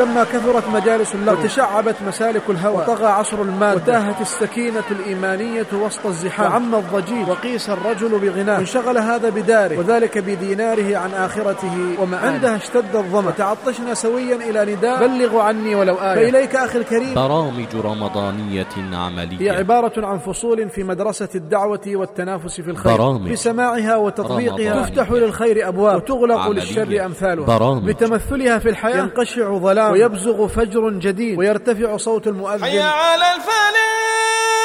لما كثرت مجالس اللغو وتشعبت مسالك الهوى وطغى عصر المادة وتاهت السكينة الإيمانية وسط الزحام وعم الضجيج وقيس الرجل بغناه انشغل هذا بداره وذلك بديناره عن آخرته وما عندها اشتد الظمأ تعطشنا سويا إلى نداء. بلغوا عني ولو آية. فإليك أخي الكريم. برامج رمضانية عملية. هي عبارة عن فصول في مدرسة الدعوة والتنافس في الخير. برامج بسماعها وتطبيقها. تفتح للخير أبواب. وتغلق عملية. للشر أمثالها. برامج. بتمثلها في الحياة. ينقشع ظلام. ويبزغ فجر جديد. ويرتفع صوت المؤذن. حي على الفلاح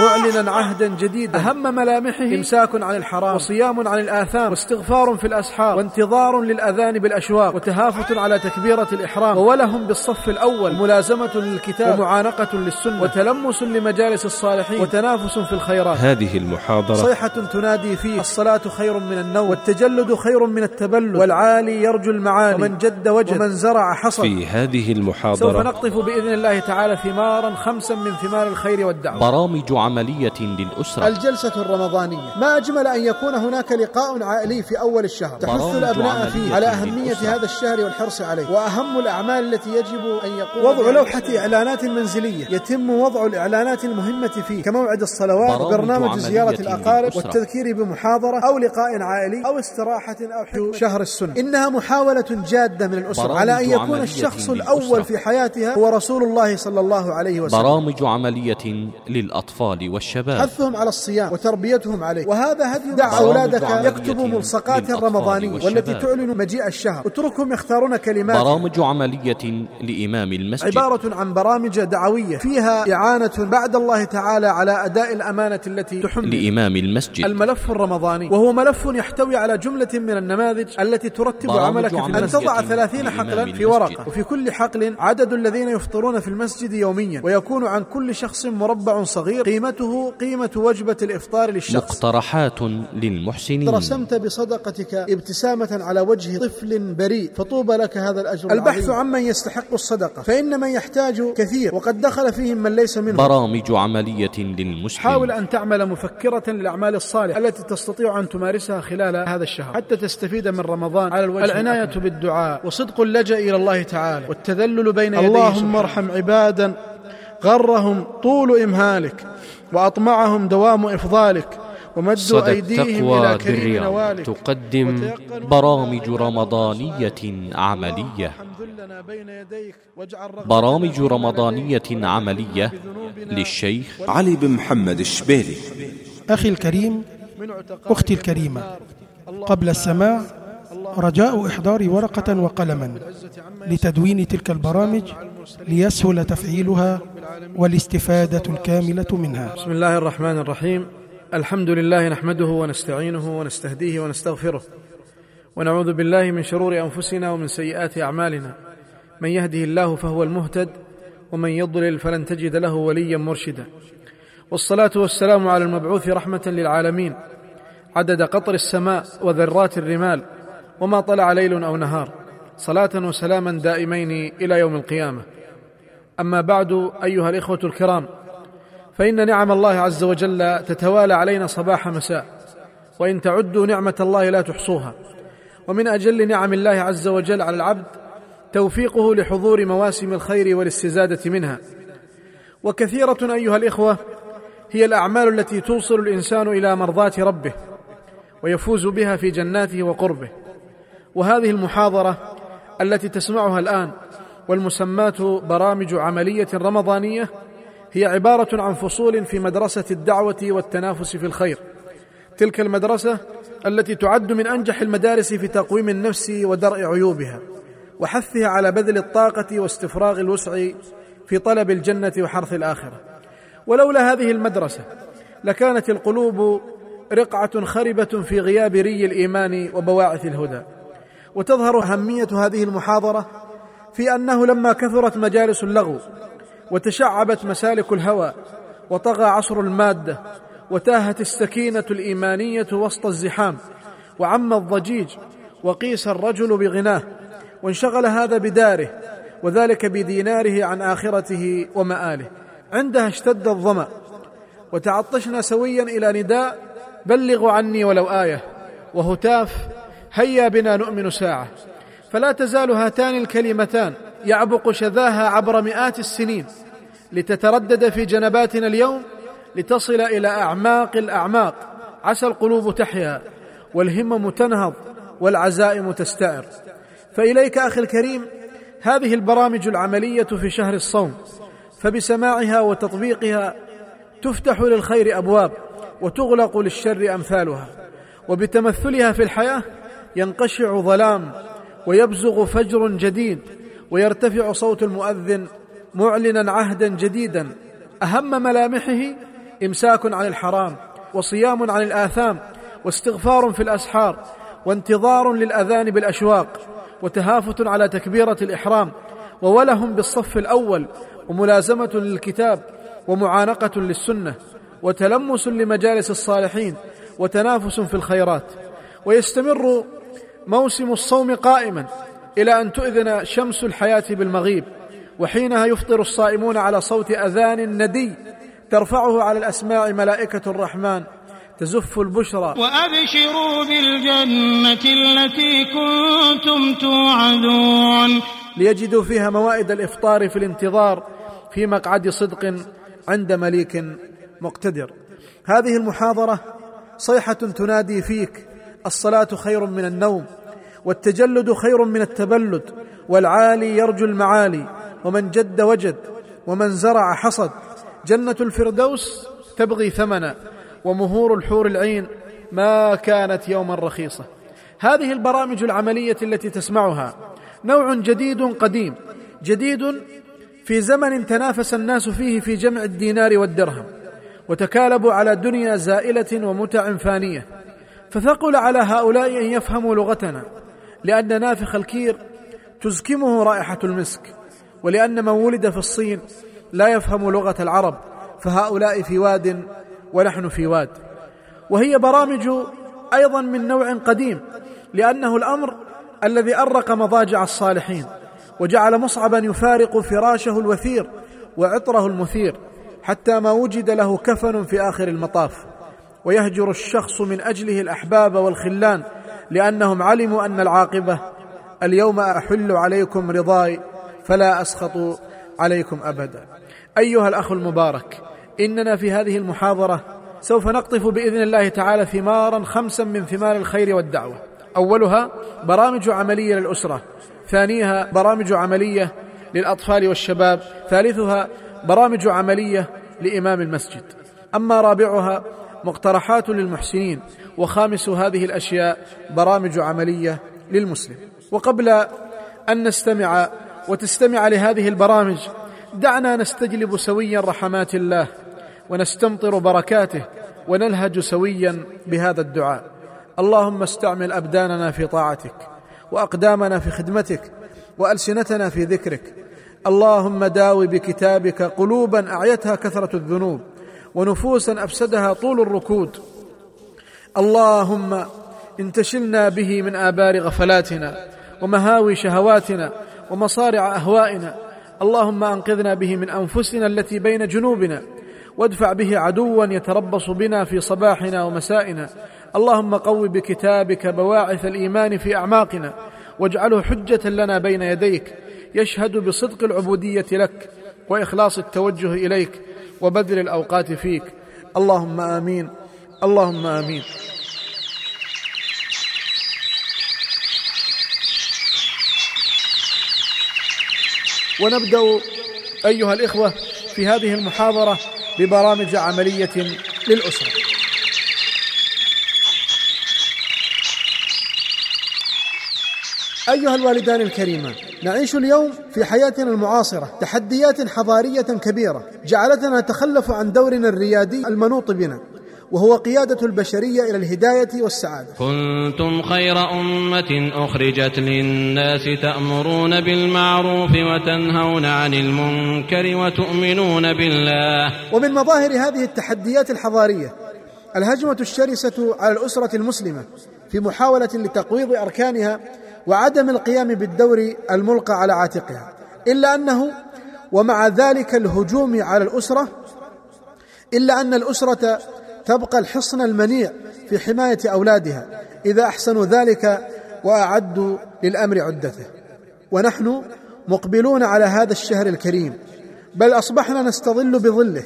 معلنا عهدا جديدا. أهم ملامحه إمساك عن الحرام. وصيام عن الآثام. واستغفار في الأسحار. وانتظار للأذان بالأشواق. وتهافت على تكبيرة الإحرام. وولهم بالصف الأول. ملازمة للكتاب. ومعانقة للسنة. وتلمس لمجالس الصالحين. وتنافس في الخيرات. هذه المحاضرة. صيحة تنادي فيه. الصلاة خير من النوم. والتجلد خير من التبلد. والعالي يرجو المعالي ومن جد وجد ومن زرع حصد في هذه سوف المحاضرة نقطف بإذن الله تعالى ثمارا خمسا من ثمار الخير والدعوة. برامج عملية للأسرة. الجلسة الرمضانية. ما أجمل أن يكون هناك لقاء عائلي في أول الشهر. تحث برامج الأبناء فيه على أهمية للأسرة. هذا الشهر والحرص عليه. وأهم الأعمال التي يجب أن يقوم وضع لوحة إعلانات منزلية. يتم وضع الإعلانات المهمة فيه كموعد الصلوات برامج وبرنامج زيارة الأقارب. والتذكير بمحاضرة أو لقاء عائلي أو استراحة أو حكمة. شهر السنة. إنها محاولة جادة من الأسرة على أن يكون الشخص للأسرة. الأول في حياتها هو رسول الله صلى الله عليه وسلم. برامج عملية للأطفال. والشباب. حثهم على الصيام وتربيتهم عليه. وهذا هدي دع أولادك يكتبوا ملصقات رمضانية. والتي تعلن مجيء الشهر. اتركهم يختارون كلمات برامج عملية لإمام المسجد. عبارة عن برامج دعوية. فيها إعانة بعد الله تعالى على أداء الأمانة التي تحمل لإمام المسجد. الملف الرمضاني. وهو ملف يحتوي على جملة من النماذج التي ترتب عملك في أن تضع ثلاثين حقلا في. ورقة. وفي كل حقل عدد الذين يفطرون في المسجد يوميا. ويكون عن كل شخص مربع صغير قيمته قيمة وجبة الإفطار للشخص. مقترحات للمحسنين. رسمت بصدقتك ابتسامة على وجه طفل بريء فطوبى لك هذا الأجر البحث عمن يستحق الصدقة فإن من يحتاج كثير وقد دخل فيهم من ليس منهم. برامج عملية للمسلم. حاول أن تعمل مفكرة للأعمال الصالحة التي تستطيع أن تمارسها خلال هذا الشهر. حتى تستفيد من رمضان على الوجه. العناية بالدعاء وصدق اللجأ إلى الله تعالى والتذلل بين يديه اللهم ارحم عبادا غرهم طول إمهالك. وأطمعهم دوام إفضالك ومدوا أيديهم إلى كريم نوالك. تقدم برامج رمضانية عملية. برامج رمضانية عملية للشيخ علي بن محمد الشبيلي. أخي الكريم أختي الكريمة قبل السماع رجاء إحضار ورقة وقلما لتدوين تلك البرامج ليسهل تفعيلها والاستفادة الكاملة منها. بسم الله الرحمن الرحيم. الحمد لله نحمده ونستعينه ونستهديه ونستغفره. ونعوذ بالله من شرور أنفسنا ومن سيئات أعمالنا. من يهده الله فهو المهتد ومن يضلل فلن تجد له وليا مرشدا. والصلاة والسلام على المبعوث رحمة للعالمين. عدد قطر السماء وذرات الرمال وما طلع ليل أو نهار. صلاة وسلاما دائمين إلى يوم القيامة. أما بعد أيها الإخوة الكرام فإن نعم الله عز وجل تتوالى علينا صباح مساء وإن تعدوا نعمة الله لا تحصوها. ومن أجل نعم الله عز وجل على العبد توفيقه لحضور مواسم الخير والاستزادة منها. وكثيرة أيها الإخوة هي الأعمال التي توصل الإنسان إلى مرضاة ربه ويفوز بها في جناته وقربه. وهذه المحاضرة التي تسمعها الآن والمسماة برامج عملية رمضانية هي عبارة عن فصول في مدرسة الدعوة والتنافس في الخير. تلك المدرسة التي تعد من أنجح المدارس في تقويم النفس ودرء عيوبها وحثها على بذل الطاقة واستفراغ الوسع في طلب الجنة وحرث الآخرة. ولولا هذه المدرسة لكانت القلوب رقعة خربة في غياب ري الإيمان وبواعث الهدى. وتظهر أهمية هذه المحاضرة في أنه لما كثرت مجالس اللغو وتشعبت مسالك الهوى وطغى عصر الماده وتاهت السكينة الإيمانية وسط الزحام وعم الضجيج وقيس الرجل بغناه وانشغل هذا بداره وذلك بديناره عن آخرته ومآله. عندها اشتد الظمأ. وتعطشنا سويا إلى نداء بلغوا عني ولو آية. وهتاف هيا بنا نؤمن ساعة. فلا تزال هاتان الكلمتان يعبق شذاها عبر مئات السنين لتتردد في جنباتنا اليوم لتصل إلى أعماق الأعماق. عسى القلوب تحيا والهمم تنهض والعزائم تستعر فإليك أخي الكريم هذه البرامج العملية في شهر الصوم فبسماعها وتطبيقها تفتح للخير أبواب وتغلق للشر أمثالها وبتمثلها في الحياة ينقشع ظلام ويبزغ فجر جديد ويرتفع صوت المؤذن معلنا عهدا جديدا. أهم ملامحه إمساك عن الحرام وصيام عن الآثام واستغفار في الأسحار وانتظار للأذان بالأشواق وتهافت على تكبيرة الإحرام ووله بالصف الأول وملازمة للكتاب ومعانقة للسنة وتلمس لمجالس الصالحين وتنافس في الخيرات. ويستمر موسم الصوم قائما إلى أن تؤذن شمس الحياة بالمغيب وحينها يفطر الصائمون على صوت أذان ندي ترفعه على الاسماع ملائكة الرحمن تزف البشرى. وأبشروا بالجنة التي كنتم توعدون. ليجدوا فيها موائد الإفطار في الانتظار في مقعد صدق عند مليك مقتدر. هذه المحاضرة صيحة تنادي فيك الصلاة خير من النوم. والتجلد خير من التبلد والعالي يرجو المعالي ومن جد وجد ومن زرع حصد. جنة الفردوس تبغي ثمنا ومهور الحور العين ما كانت يوما رخيصة. هذه البرامج العملية التي تسمعها نوع جديد قديم جديد في زمن تنافس الناس فيه في جمع الدينار والدرهم وتكالبوا على دنيا زائلة ومتع فانية. فثقل على هؤلاء أن يفهموا لغتنا. لأن نافخ الكير تزكمه رائحة المسك ولأن من ولد في الصين لا يفهم لغة العرب فهؤلاء في واد ونحن في واد. وهي برامج أيضا من نوع قديم لأنه الأمر الذي أرق مضاجع الصالحين وجعل مصعبا يفارق فراشه الوثير وعطره المثير حتى ما وجد له كفن في آخر المطاف. ويهجر الشخص من أجله الأحباب والخلان لأنهم علموا أن العاقبة اليوم أحل عليكم رضاي فلا أسخط عليكم أبدا. أيها الأخ المبارك إننا في هذه المحاضرة سوف نقطف بإذن الله تعالى ثمارا خمسا من ثمار الخير والدعوة. أولها برامج عملية للأسرة ثانيها برامج عملية للأطفال والشباب ثالثها برامج عملية لإمام المسجد. أما رابعها مقترحات للمحسنين وخامس هذه الأشياء برامج عملية للمسلم. وقبل أن نستمع وتستمع لهذه البرامج دعنا نستجلب سويا رحمات الله ونستمطر بركاته ونلهج سويا بهذا الدعاء. اللهم استعمل أبداننا في طاعتك وأقدامنا في خدمتك وألسنتنا في ذكرك. اللهم داوي بكتابك قلوبا أعيتها كثرة الذنوب ونفوسا أفسدها طول الركود. اللهم انتشلنا به من آبار غفلاتنا ومهاوي شهواتنا ومصارع أهوائنا. اللهم أنقذنا به من أنفسنا التي بين جنوبنا. وادفع به عدوا يتربص بنا في صباحنا ومسائنا. اللهم قو بكتابك بواعث الإيمان في أعماقنا. واجعله حجة لنا بين يديك. يشهد بصدق العبودية لك وإخلاص التوجه إليك. وبذل الأوقات فيك. اللهم آمين. اللهم آمين. ونبدأ أيها الإخوة في هذه المحاضرة ببرامج عملية للأسرة. أيها الوالدان الكريمان نعيش اليوم في حياتنا المعاصرة تحديات حضارية كبيرة جعلتنا نتخلف عن دورنا الريادي المنوط بنا وهو قيادة البشرية إلى الهداية والسعادة. كنتم خير أمة أخرجت للناس تأمرون بالمعروف وتنهون عن المنكر وتؤمنون بالله. ومن مظاهر هذه التحديات الحضارية الهجمة الشرسة على الأسرة المسلمة في محاولة لتقويض أركانها وعدم القيام بالدور الملقى على عاتقها إلا أنه ومع ذلك الهجوم على الأسرة إلا أن الأسرة تبقى الحصن المنيع في حماية أولادها إذا أحسنوا ذلك وأعدوا للأمر عدته. ونحن مقبلون على هذا الشهر الكريم بل أصبحنا نستظل بظله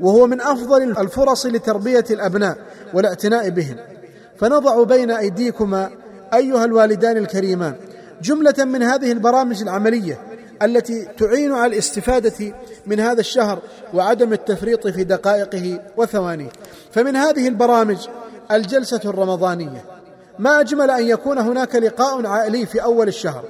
وهو من أفضل الفرص لتربية الأبناء والأعتناء بهم. فنضع بين أيديكما أيها الوالدان الكريمان جملة من هذه البرامج العملية التي تعين على الاستفادة من هذا الشهر وعدم التفريط في دقائقه وثوانيه. فمن هذه البرامج الجلسة الرمضانية. ما أجمل أن يكون هناك لقاء عائلي في أول الشهر.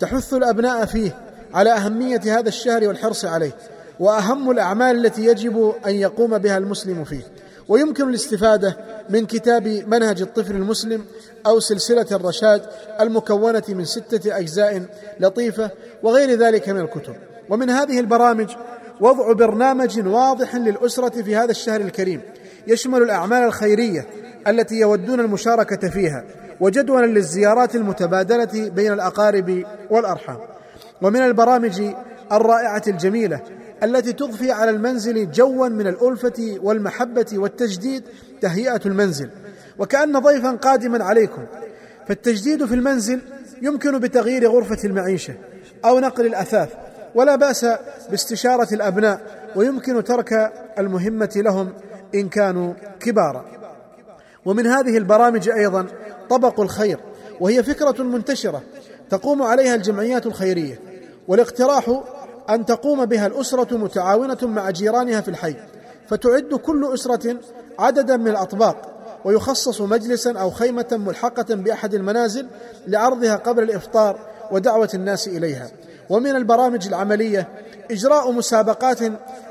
تحث الأبناء فيه على أهمية هذا الشهر والحرص عليه وأهم الأعمال التي يجب أن يقوم بها المسلم فيه. ويمكن الاستفادة من كتاب منهج الطفل المسلم أو سلسلة الرشاد المكونة من ستة أجزاء لطيفة وغير ذلك من الكتب. ومن هذه البرامج وضع برنامج واضح للأسرة في هذا الشهر الكريم. يشمل الأعمال الخيرية التي يودون المشاركة فيها وجدولا للزيارات المتبادلة بين الأقارب والأرحام. ومن البرامج الرائعة الجميلة التي تضفي على المنزل جوا من الألفة والمحبة والتجديد تهيئة المنزل. وكأن ضيفا قادما عليكم. فالتجديد في المنزل يمكن بتغيير غرفة المعيشة أو نقل الأثاث ولا بأس باستشارة الأبناء ويمكن ترك المهمة لهم إن كانوا كبارا. ومن هذه البرامج أيضا طبق الخير وهي فكرة منتشرة تقوم عليها الجمعيات الخيرية والاقتراح أن تقوم بها الأسرة متعاونة مع جيرانها في الحي فتعد كل أسرة عددا من الأطباق ويخصص مجلسا أو خيمة ملحقة بأحد المنازل لعرضها قبل الإفطار ودعوة الناس إليها. ومن البرامج العملية إجراء مسابقات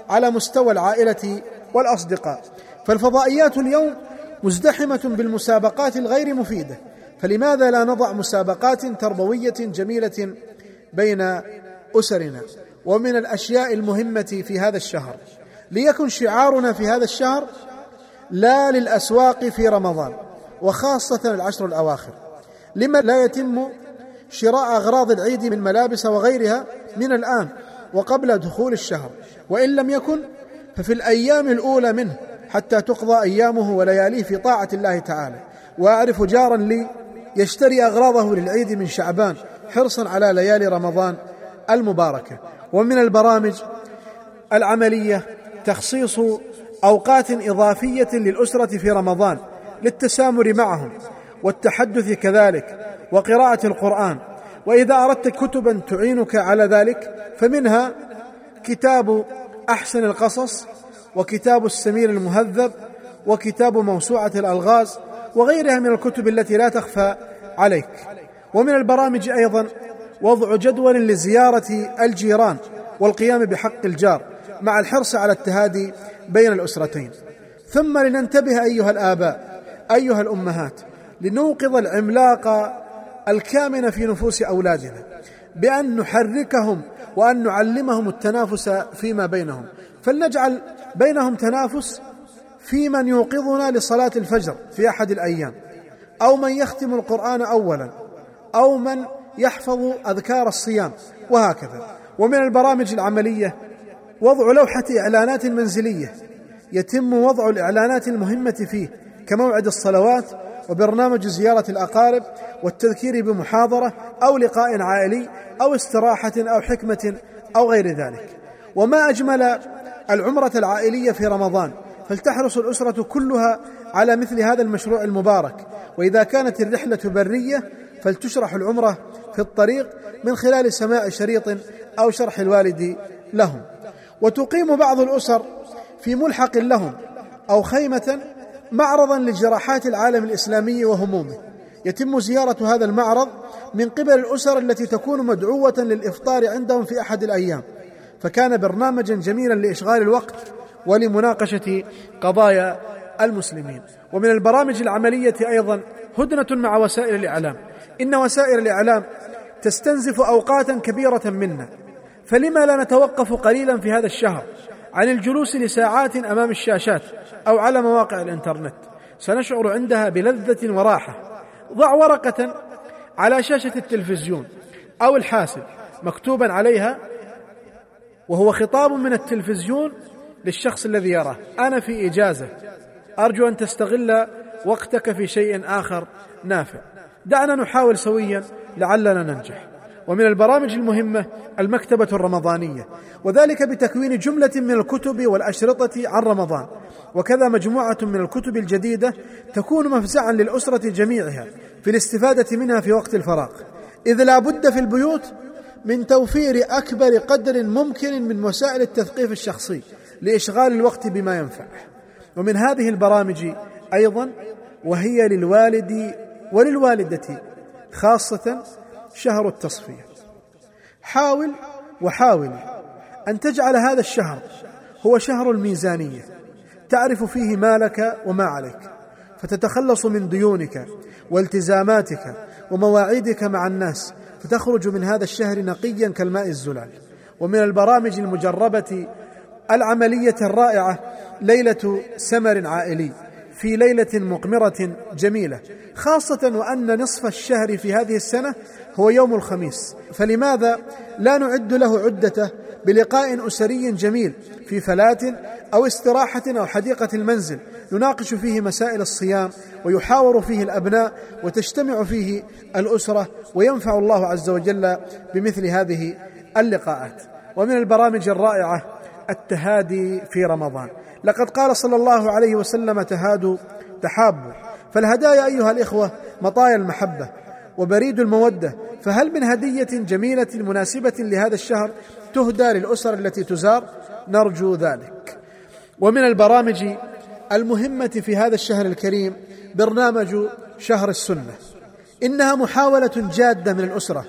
على مستوى العائلة والأصدقاء. فالفضائيات اليوم مزدحمة بالمسابقات الغير مفيدة. فلماذا لا نضع مسابقات تربوية جميلة بين أسرنا؟ ومن الأشياء المهمة في هذا الشهر. ليكن شعارنا في هذا الشهر لا للأسواق في رمضان وخاصة العشر الأواخر لما لا يتم شراء أغراض العيد من ملابس وغيرها من الآن وقبل دخول الشهر وإن لم يكن ففي الأيام الأولى منه حتى تقضى أيامه ولياليه في طاعة الله تعالى. وأعرف جارا لي يشتري أغراضه للعيد من شعبان حرصا على ليالي رمضان المباركة. ومن البرامج العملية تخصيص أوقات إضافية للأسرة في رمضان للتسامر معهم والتحدث كذلك وقراءة القرآن. وإذا أردت كتبا تعينك على ذلك فمنها كتاب أحسن القصص وكتاب السمير المهذب وكتاب موسوعة الألغاز وغيرها من الكتب التي لا تخفى عليك. ومن البرامج أيضا وضع جدول لزيارة الجيران والقيام بحق الجار مع الحرص على التهادي بين الأسرتين. ثم لننتبه أيها الآباء أيها الأمهات لنوقظ العملاق الكامن في نفوس أولادنا بأن نحركهم وأن نعلمهم التنافس فيما بينهم. فلنجعل بينهم تنافس في من يوقظنا لصلاة الفجر في أحد الأيام. أو من يختم القرآن اولا أو من يحفظ أذكار الصيام وهكذا. ومن البرامج العملية وضع لوحة إعلانات منزلية يتم وضع الإعلانات المهمة فيه كموعد الصلوات وبرنامج زيارة الأقارب والتذكير بمحاضرة أو لقاء عائلي أو استراحة أو حكمة أو غير ذلك. وما أجمل العمرة العائلية في رمضان فلتحرص الأسرة كلها على مثل هذا المشروع المبارك. وإذا كانت الرحلة برية فلتشرح العمرة في الطريق من خلال سماع شريط أو شرح الوالد لهم. وتقيم بعض الأسر في ملحق لهم أو خيمة معرضا لجراحات العالم الإسلامي وهمومه. يتم زيارة هذا المعرض من قبل الأسر التي تكون مدعوة للإفطار عندهم في أحد الأيام. فكان برنامجا جميلا لإشغال الوقت ولمناقشة قضايا المسلمين. ومن البرامج العملية أيضا هدنة مع وسائل الإعلام. إن وسائل الإعلام تستنزف اوقاتا كبيرة منا. فلما لا نتوقف قليلا في هذا الشهر عن الجلوس لساعات أمام الشاشات أو على مواقع الإنترنت سنشعر عندها بلذة وراحة ضع ورقة على شاشة التلفزيون أو الحاسب مكتوبا عليها وهو خطاب من التلفزيون للشخص الذي يراه. أنا في إجازة. أرجو أن تستغل وقتك في شيء آخر نافع. دعنا نحاول سويا لعلنا ننجح. ومن البرامج المهمة المكتبة الرمضانية وذلك بتكوين جملة من الكتب والأشرطة عن رمضان وكذا مجموعة من الكتب الجديدة تكون مفزعا للأسرة جميعها في الاستفادة منها في وقت الفراغ. إذ لا بد في البيوت من توفير أكبر قدر ممكن من وسائل التثقيف الشخصي لإشغال الوقت بما ينفع. ومن هذه البرامج أيضا وهي للوالد وللوالدة خاصة شهر التصفية. حاول وحاول أن تجعل هذا الشهر هو شهر الميزانية. تعرف فيه ما لك وما عليك. فتتخلص من ديونك والتزاماتك ومواعيدك مع الناس. فتخرج من هذا الشهر نقيا كالماء الزلال. ومن البرامج المجربة العملية الرائعة ليلة سمر عائلي. في ليلة مقمرة جميلة خاصة وأن نصف الشهر في هذه السنة هو يوم الخميس. فلماذا لا نعد له عدته بلقاء أسري جميل في فلاه أو استراحة أو حديقة المنزل؟ نناقش فيه مسائل الصيام ويحاور فيه الأبناء وتجتمع فيه الأسرة وينفع الله عز وجل بمثل هذه اللقاءات. ومن البرامج الرائعة التهادي في رمضان. لقد قال صلى الله عليه وسلم تهادوا تحابوا فالهدايا أيها الإخوة مطايا المحبة وبريد المودة. فهل من هدية جميلة مناسبة لهذا الشهر تهدى للأسر التي تزار؟ نرجو ذلك. ومن البرامج المهمة في هذا الشهر الكريم برنامج شهر السنة. إنها محاولة جادة من الأسرة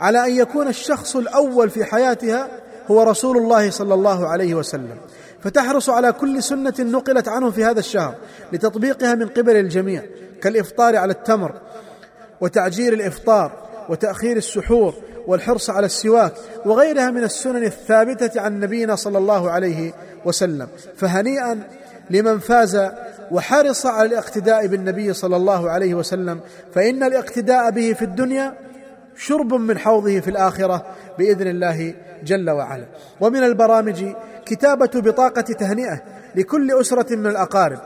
على أن يكون الشخص الأول في حياتها هو رسول الله صلى الله عليه وسلم. فتحرص على كل سنة نقلت عنه في هذا الشهر لتطبيقها من قبل الجميع كالإفطار على التمر وتعجيل الإفطار وتأخير السحور والحرص على السواك وغيرها من السنن الثابتة عن نبينا صلى الله عليه وسلم فهنيئا لمن فاز وحرص على الاقتداء بالنبي صلى الله عليه وسلم فإن الاقتداء به في الدنيا شرب من حوضه في الآخرة بإذن الله جل وعلا. ومن البرامج كتابه بطاقة تهنئة لكل أسرة من الأقارب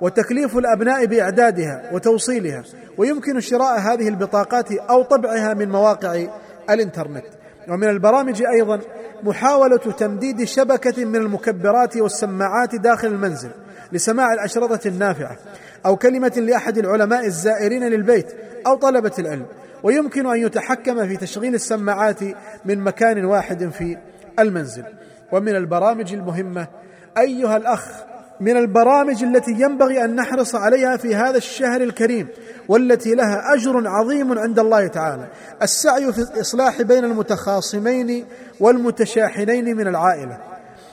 وتكليف الأبناء بإعدادها وتوصيلها ويمكن شراء هذه البطاقات أو طبعها من مواقع الإنترنت. ومن البرامج أيضا محاولة تمديد شبكة من المكبرات والسماعات داخل المنزل لسماع الأشرطة النافعة أو كلمة لأحد العلماء الزائرين للبيت أو طلبة العلم. ويمكن أن يتحكم في تشغيل السماعات من مكان واحد في المنزل. ومن البرامج المهمة. أيها الأخ من البرامج التي ينبغي أن نحرص عليها في هذا الشهر الكريم والتي لها أجر عظيم عند الله تعالى. السعي في الإصلاح بين المتخاصمين والمتشاحنين من العائلة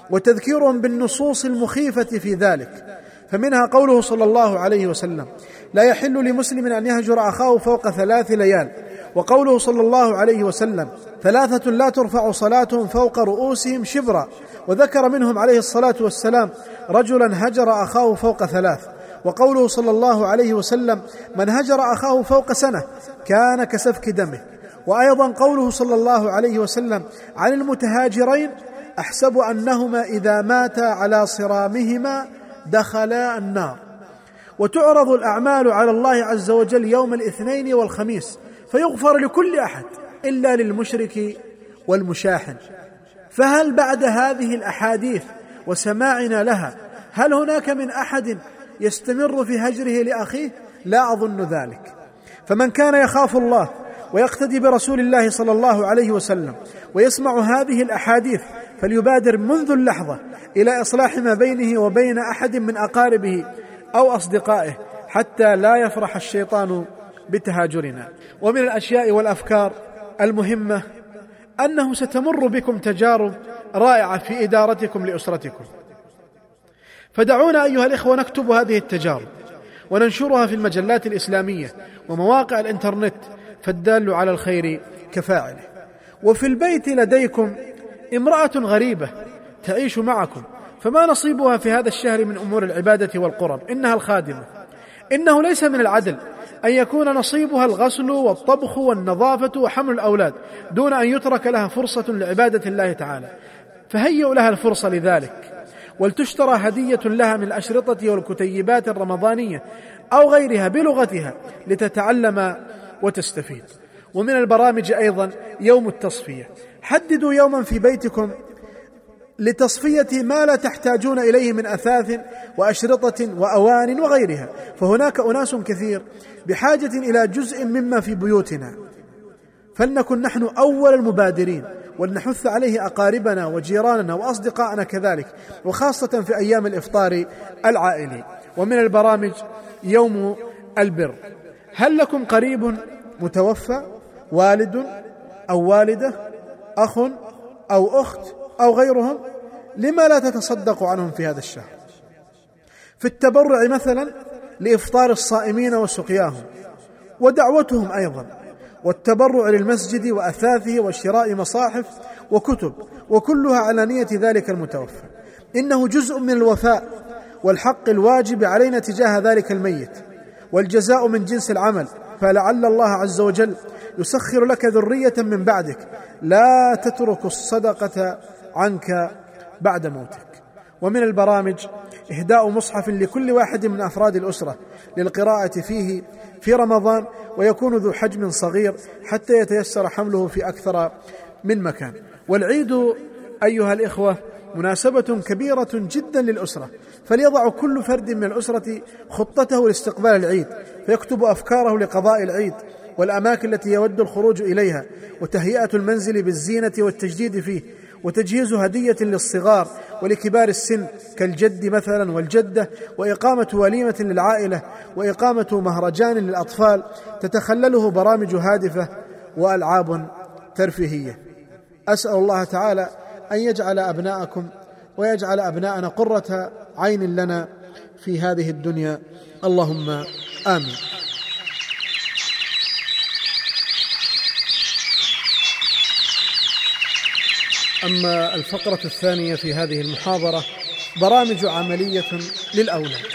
وتذكيرهم بالنصوص المخيفة في ذلك. فمنها قوله صلى الله عليه وسلم لا يحل لمسلم أن يهجر أخاه فوق ثلاث ليال. وقوله صلى الله عليه وسلم ثلاثة لا ترفع صلاتهم فوق رؤوسهم شبرا. وذكر منهم عليه الصلاة والسلام رجلا هجر أخاه فوق ثلاث. وقوله صلى الله عليه وسلم من هجر أخاه فوق سنة كان كسفك دمه وأيضا قوله صلى الله عليه وسلم عن المتهاجرين أحسب أنهما إذا ماتا على صرامهما دخلا النار وتعرض الأعمال على الله عز وجل يوم الاثنين والخميس. فيغفر لكل أحد. إلا للمشرك والمشاحن. فهل بعد هذه الأحاديث وسماعنا لها هل هناك من أحد يستمر في هجره لأخيه؟ لا أظن ذلك. فمن كان يخاف الله ويقتدي برسول الله صلى الله عليه وسلم ويسمع هذه الأحاديث فليبادر منذ اللحظة إلى إصلاح ما بينه وبين أحد من أقاربه أو أصدقائه حتى لا يفرح الشيطان بتهاجرنا. ومن الأشياء والأفكار المهمة أنه ستمر بكم تجارب رائعة في إدارتكم لأسرتكم. فدعونا أيها الإخوة نكتب هذه التجارب وننشرها في المجلات الإسلامية ومواقع الإنترنت فالدال على الخير كفاعله. وفي البيت لديكم امرأة غريبة تعيش معكم فما نصيبها في هذا الشهر من أمور العبادة والقرب؟ إنها الخادمة. إنه ليس من العدل. أن يكون نصيبها الغسل والطبخ والنظافة وحمل الأولاد دون أن يترك لها فرصة لعبادة الله تعالى. فهيئوا لها الفرصة لذلك. ولتشترى هدية لها من الأشرطة والكتيبات الرمضانية أو غيرها بلغتها لتتعلم وتستفيد. ومن البرامج أيضا يوم التصفية. حددوا يوما في بيتكم لتصفية ما لا تحتاجون إليه من أثاث وأشرطة وأوان وغيرها. فهناك أناس كثير بحاجة إلى جزء مما في بيوتنا. فلنكن نحن أول المبادرين ولنحث عليه أقاربنا وجيراننا واصدقائنا كذلك وخاصة في أيام الإفطار العائلي. ومن البرامج يوم البر. هل لكم قريب متوفى والد أو والدة أخ أو أخت أو غيرهم؟ لما لا تتصدق عنهم في هذا الشهر؟ في التبرع مثلا لإفطار الصائمين وسقياهم ودعوتهم أيضا والتبرع للمسجد وأثاثه وشراء مصاحف وكتب وكلها على نية ذلك المتوفى. إنه جزء من الوفاء والحق الواجب علينا تجاه ذلك الميت والجزاء من جنس العمل. فلعل الله عز وجل يسخر لك ذرية من بعدك. لا تترك الصدقة عنك بعد موتك. ومن البرامج إهداء مصحف لكل واحد من أفراد الأسرة للقراءة فيه في رمضان ويكون ذو حجم صغير حتى يتيسر حمله في أكثر من مكان. والعيد أيها الإخوة مناسبة كبيرة جدا للأسرة فليضع كل فرد من الأسرة خطته لاستقبال العيد فيكتب أفكاره لقضاء العيد والأماكن التي يود الخروج إليها وتهيئة المنزل بالزينة والتجديد فيه وتجهيز هدية للصغار ولكبار السن كالجد مثلا والجدة وإقامة وليمة للعائلة وإقامة مهرجان للأطفال تتخلله برامج هادفة وألعاب ترفيهية. أسأل الله تعالى أن يجعل أبناءكم ويجعل أبناءنا قرة عين لنا في هذه الدنيا. اللهم آمين. أما الفقرة الثانية في هذه المحاضرة برامج عملية للأولاد.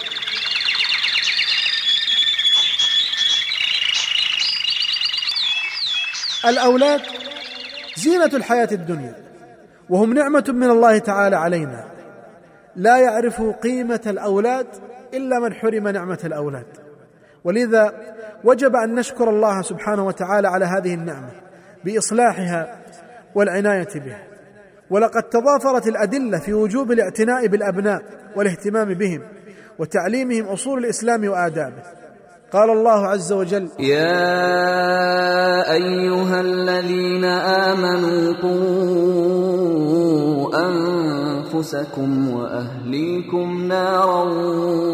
الأولاد زينة الحياة الدنيا وهم نعمة من الله تعالى علينا. لا يعرف قيمة الأولاد إلا من حرم نعمة الأولاد. ولذا وجب أن نشكر الله سبحانه وتعالى على هذه النعمة بإصلاحها والعناية بها. ولقد تضافرت الأدلة في وجوب الاعتناء بالأبناء والاهتمام بهم وتعليمهم أصول الإسلام وآدابه. قال الله عز وجل يا أيها الذين آمنوا قوا أنفسكم وأهليكم نارا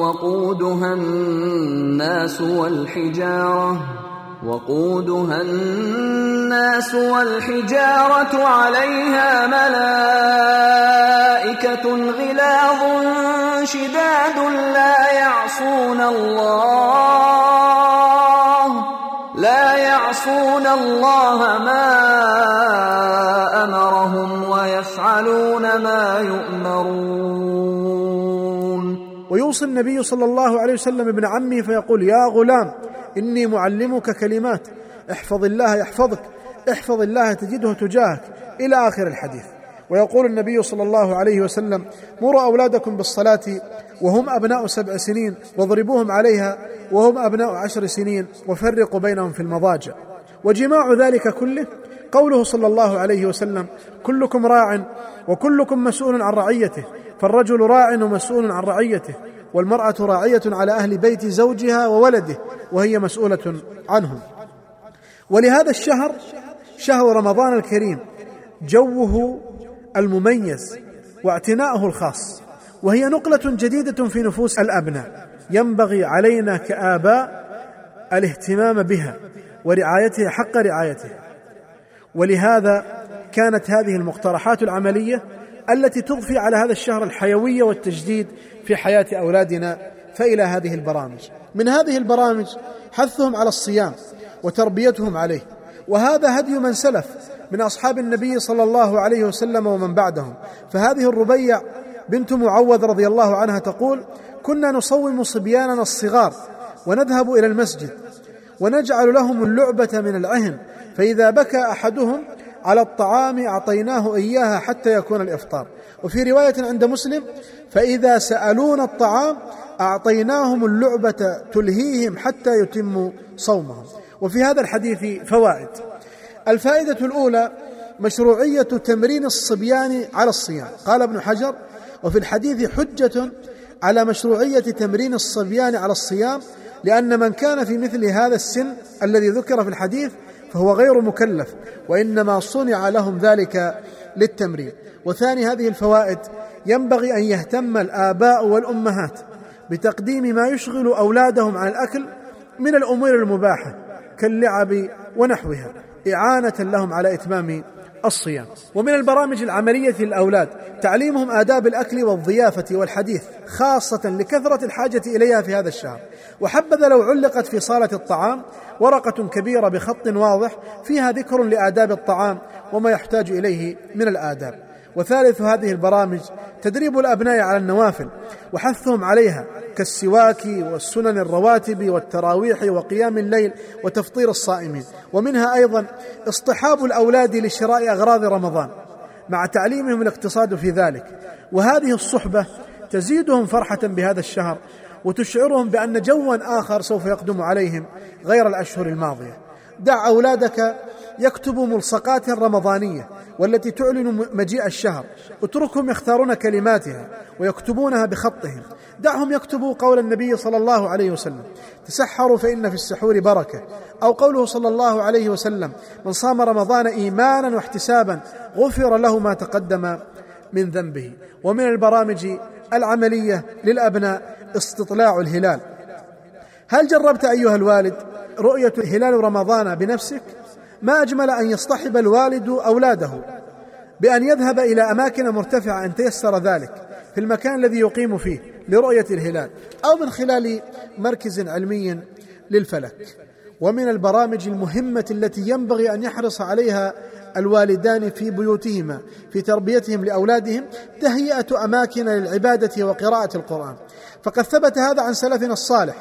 وقودها الناس والحجارة وقودها الناس والحجارة عليها ملائكة غلاظ شداد لا يعصون الله لا يعصون الله ما أمرهم ويفعلون ما يؤمرون. ويوصي النبي صلى الله عليه وسلم ابن عمه فيقول يا غلام إني معلمك كلمات. احفظ الله يحفظك. احفظ الله تجده تجاهك. إلى آخر الحديث. ويقول النبي صلى الله عليه وسلم مروا أولادكم بالصلاة وهم أبناء سبع سنين واضربوهم عليها وهم أبناء عشر سنين وفرقوا بينهم في المضاجع. وجماع ذلك كله قوله صلى الله عليه وسلم كلكم راع وكلكم مسؤول عن رعيته فالرجل راع ومسؤول عن رعيته. والمرأة راعية على أهل بيت زوجها وولده وهي مسؤولة عنهم. ولهذا الشهر شهر رمضان الكريم جوه المميز واعتناؤه الخاص وهي نقلة جديدة في نفوس الأبناء. ينبغي علينا كآباء الاهتمام بها ورعايتها حق رعايتها. ولهذا كانت هذه المقترحات العملية التي تضفي على هذا الشهر الحيوية والتجديد في حياة أولادنا فإلى هذه البرامج. من هذه البرامج حثهم على الصيام وتربيتهم عليه. وهذا هدي من سلف من أصحاب النبي صلى الله عليه وسلم ومن بعدهم. فهذه الربيع بنت معوذ رضي الله عنها تقول كنا نصوم صبياننا الصغار ونذهب إلى المسجد ونجعل لهم اللعبة من العهن فإذا بكى أحدهم على الطعام أعطيناه إياها حتى يكون الإفطار. وفي رواية عند مسلم فإذا سألون الطعام أعطيناهم اللعبة تلهيهم حتى يتموا صومهم. وفي هذا الحديث فوائد. الفائدة الأولى مشروعية تمرين الصبيان على الصيام. قال ابن حجر وفي الحديث حجة على مشروعية تمرين الصبيان على الصيام لأن من كان في مثل هذا السن الذي ذكر في الحديث فهو غير مكلف وإنما صنع لهم ذلك للتمرين. وثاني هذه الفوائد ينبغي أن يهتم الآباء والأمهات بتقديم ما يشغل أولادهم عن الأكل من الأمور المباحة كاللعب ونحوها إعانة لهم على إتمام الصيام. ومن البرامج العملية للأولاد تعليمهم آداب الأكل والضيافة والحديث خاصة لكثرة الحاجة إليها في هذا الشهر. وحبذا لو علقت في صالة الطعام ورقة كبيرة بخط واضح فيها ذكر لآداب الطعام وما يحتاج إليه من الآداب. وثالث هذه البرامج تدريب الأبناء على النوافل وحثهم عليها كالسواك والسنن الرواتب والتراويح وقيام الليل وتفطير الصائمين. ومنها أيضا اصطحاب الأولاد لشراء أغراض رمضان مع تعليمهم الاقتصاد في ذلك. وهذه الصحبة تزيدهم فرحة بهذا الشهر وتشعرهم بأن جوا آخر سوف يقدم عليهم غير الأشهر الماضية. دع أولادك يكتبوا ملصقات رمضانية والتي تعلن مجيء الشهر. اتركهم يختارون كلماتها ويكتبونها بخطهم. دعهم يكتبوا قول النبي صلى الله عليه وسلم. تسحروا فإن في السحور بركة. أو قوله صلى الله عليه وسلم من صام رمضان إيمانا واحتسابا غفر له ما تقدم من ذنبه. ومن البرامج العملية للأبناء استطلاع الهلال. هل جربت أيها الوالد رؤية هلال رمضان بنفسك؟ ما أجمل أن يصطحب الوالد أولاده بأن يذهب إلى أماكن مرتفعة إن تيسر ذلك في المكان الذي يقيم فيه لرؤية الهلال أو من خلال مركز علمي للفلك. ومن البرامج المهمة التي ينبغي أن يحرص عليها الوالدان في بيوتهما في تربيتهم لأولادهم تهيئة أماكن للعبادة وقراءة القرآن. فقد ثبت هذا عن سلفنا الصالح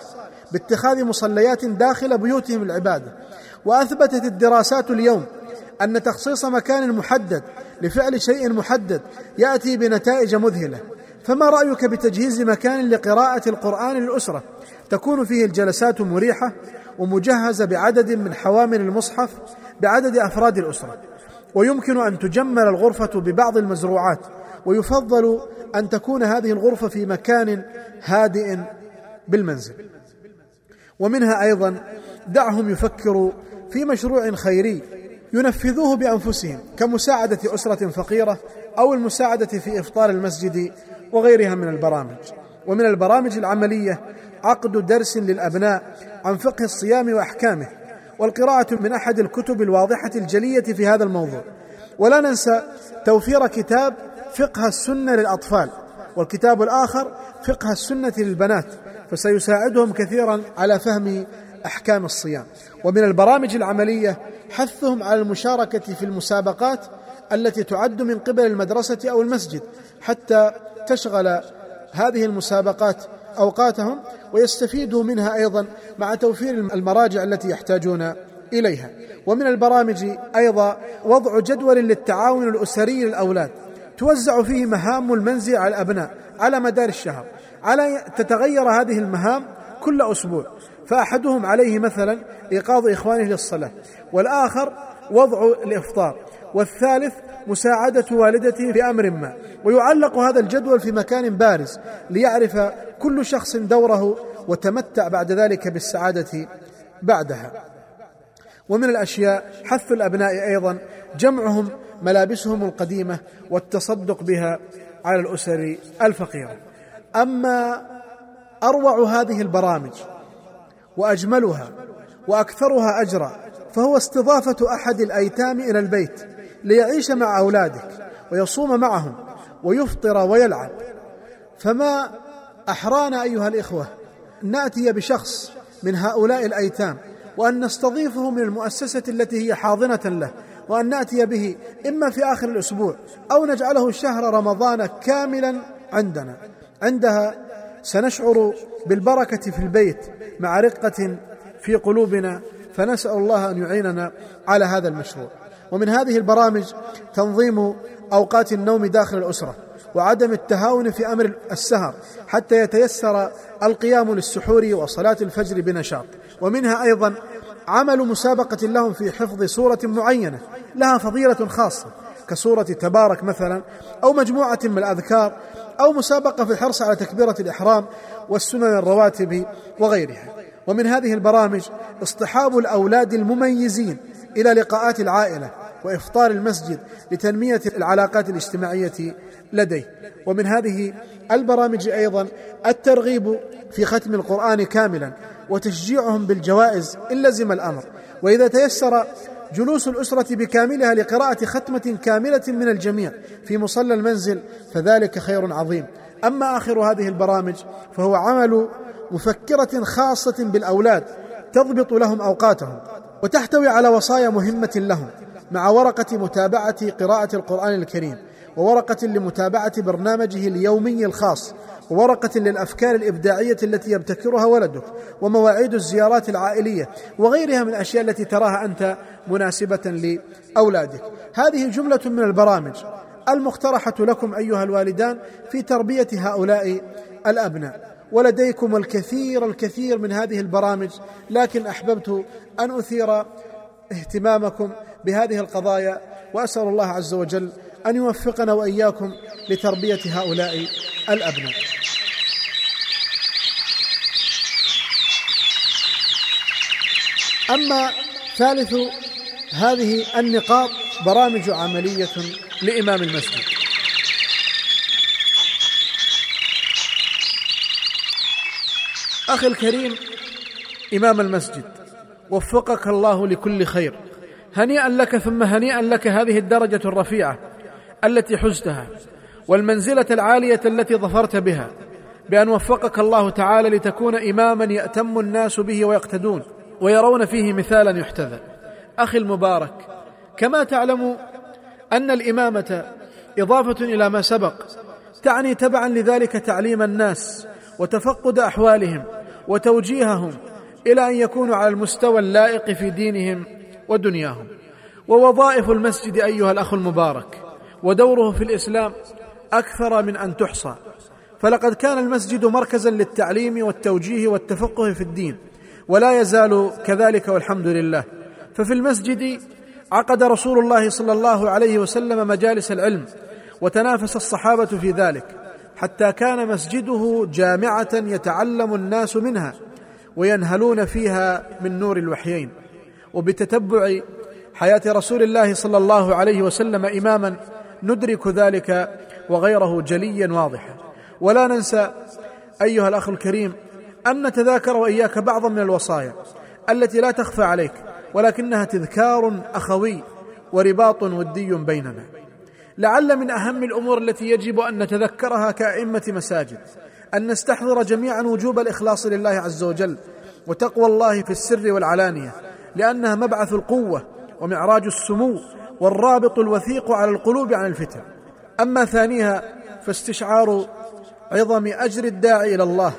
باتخاذ مصليات داخل بيوتهم العباده وأثبتت الدراسات اليوم أن تخصيص مكان محدد لفعل شيء محدد يأتي بنتائج مذهلة. فما رأيك بتجهيز مكان لقراءة القرآن للأسرة؟ تكون فيه الجلسات مريحة ومجهزة بعدد من حوامل المصحف بعدد أفراد الأسرة. ويمكن أن تجمل الغرفة ببعض المزروعات ويفضل أن تكون هذه الغرفة في مكان هادئ بالمنزل. ومنها أيضا دعهم يفكروا في مشروع خيري ينفذوه بأنفسهم كمساعدة أسرة فقيرة أو المساعدة في إفطار المسجد وغيرها من البرامج. ومن البرامج العملية عقد درس للأبناء عن فقه الصيام وأحكامه والقراءة من أحد الكتب الواضحة الجلية في هذا الموضوع. ولا ننسى توفير كتاب فقه السنة للأطفال والكتاب الآخر فقه السنة للبنات فسيساعدهم كثيرا على فهم أحكام الصيام. ومن البرامج العملية حثهم على المشاركة في المسابقات التي تعد من قبل المدرسة أو المسجد حتى تشغل هذه المسابقات أوقاتهم ويستفيدوا منها أيضا مع توفير المراجع التي يحتاجون إليها. ومن البرامج أيضا وضع جدول للتعاون الأسري للأولاد. توزع فيه مهام المنزل على الأبناء على مدار الشهر. على تتغير هذه المهام كل أسبوع. فأحدهم عليه مثلا إيقاظ إخوانه للصلاة والآخر وضع الإفطار والثالث مساعدة والدته في أمر ما ويعلق هذا الجدول في مكان بارز ليعرف كل شخص دوره وتمتع بعد ذلك بالسعادة بعدها. ومن الأشياء حث الأبناء أيضا جمعهم ملابسهم القديمة والتصدق بها على الأسر الفقيرة. أما أروع هذه البرامج وأجملها وأكثرها أجرا فهو استضافة أحد الأيتام إلى البيت ليعيش مع أولادك ويصوم معهم ويفطر ويلعب. فما احرانا أيها الإخوة نأتي بشخص من هؤلاء الأيتام وأن نستضيفه من المؤسسة التي هي حاضنة له وأن نأتي به إما في آخر الأسبوع أو نجعله شهر رمضان كاملا عندنا. عندها سنشعر بالبركة في البيت مع رقة في قلوبنا فنسأل الله أن يعيننا على هذا المشروع. ومن هذه البرامج تنظيم أوقات النوم داخل الأسرة وعدم التهاون في أمر السهر حتى يتيسر القيام للسحور وصلاة الفجر بنشاط. ومنها أيضا عمل مسابقة لهم في حفظ سورة معينة لها فضيلة خاصة كسورة تبارك مثلا أو مجموعة من الأذكار أو مسابقة في الحرص على تكبيرة الإحرام والسنن الرواتب وغيرها. ومن هذه البرامج اصطحاب الأولاد المميزين إلى لقاءات العائلة وإفطار المسجد لتنمية العلاقات الاجتماعية لديه. ومن هذه البرامج أيضا الترغيب في ختم القرآن كاملا وتشجيعهم بالجوائز إن لزم الأمر. وإذا تيسر جلوس الأسرة بكاملها لقراءة ختمة كاملة من الجميع في مصلى المنزل فذلك خير عظيم. أما آخر هذه البرامج فهو عمل مفكرة خاصة بالأولاد تضبط لهم أوقاتهم وتحتوي على وصايا مهمة لهم مع ورقة متابعة قراءة القرآن الكريم وورقة لمتابعة برنامجه اليومي الخاص وورقة للأفكار الإبداعية التي يبتكرها ولدك ومواعيد الزيارات العائلية وغيرها من الأشياء التي تراها أنت مناسبة لأولادك. هذه جملة من البرامج المقترحة لكم أيها الوالدان في تربية هؤلاء الأبناء. ولديكم الكثير الكثير من هذه البرامج لكن أحببت أن أثير اهتمامكم بهذه القضايا وأسأل الله عز وجل أن يوفقنا وإياكم لتربية هؤلاء الأبناء. أما ثالث هذه النقاط برامج عملية لإمام المسجد. أخي الكريم إمام المسجد وفقك الله لكل خير. هنيئا لك ثم هنيئا لك هذه الدرجة الرفيعة التي حزتها والمنزلة العالية التي ظفرت بها بأن وفقك الله تعالى لتكون إماما يأتم الناس به ويقتدون. ويرون فيه مثالا يحتذى. أخي المبارك كما تعلم أن الإمامة إضافة إلى ما سبق تعني تبعا لذلك تعليم الناس وتفقد أحوالهم وتوجيههم إلى أن يكونوا على المستوى اللائق في دينهم ودنياهم. ووظائف المسجد أيها الأخ المبارك ودوره في الإسلام أكثر من أن تحصى. فلقد كان المسجد مركزا للتعليم والتوجيه والتفقه في الدين. ولا يزال كذلك والحمد لله. ففي المسجد عقد رسول الله صلى الله عليه وسلم مجالس العلم وتنافس الصحابة في ذلك حتى كان مسجده جامعة يتعلم الناس منها وينهلون فيها من نور الوحيين. وبتتبع حياة رسول الله صلى الله عليه وسلم إماما ندرك ذلك وغيره جليا واضحا. ولا ننسى أيها الأخ الكريم أن نتذاكر وإياك بعضا من الوصايا التي لا تخفى عليك ولكنها تذكار أخوي ورباط ودي بيننا. لعل من أهم الأمور التي يجب أن نتذكرها كأئمة مساجد أن نستحضر جميعا وجوب الإخلاص لله عز وجل وتقوى الله في السر والعلانية لأنها مبعث القوة ومعراج السمو والرابط الوثيق على القلوب عن الفتن. أما ثانيها فاستشعار عظم أجر الداعي إلى الله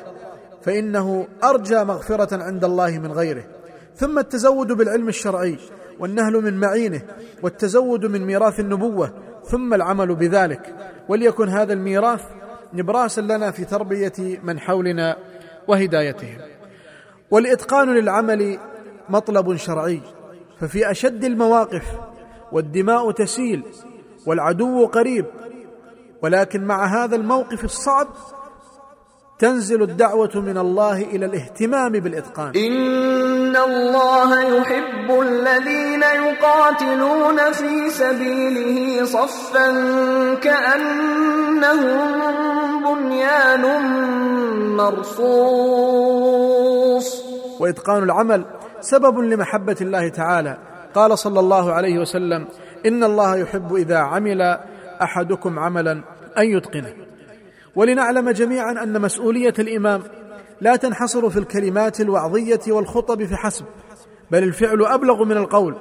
فإنه أرجى مغفرة عند الله من غيره. ثم التزود بالعلم الشرعي والنهل من معينه والتزود من ميراث النبوة ثم العمل بذلك. وليكن هذا الميراث نبراسا لنا في تربية من حولنا وهدايتهم. والإتقان للعمل مطلب شرعي ففي أشد المواقف والدماء تسيل والعدو قريب. ولكن مع هذا الموقف الصعب تنزل الدعوة من الله إلى الاهتمام بالإتقان. إن الله يحب الذين يقاتلون في سبيله صفا كأنهم بنيان مرصوص. وإتقان العمل سبب لمحبة الله تعالى. قال صلى الله عليه وسلم إن الله يحب إذا عمل أحدكم عملا أن يتقنه. ولنعلم جميعا أن مسؤولية الإمام لا تنحصر في الكلمات الوعظية والخطب فحسب بل الفعل أبلغ من القول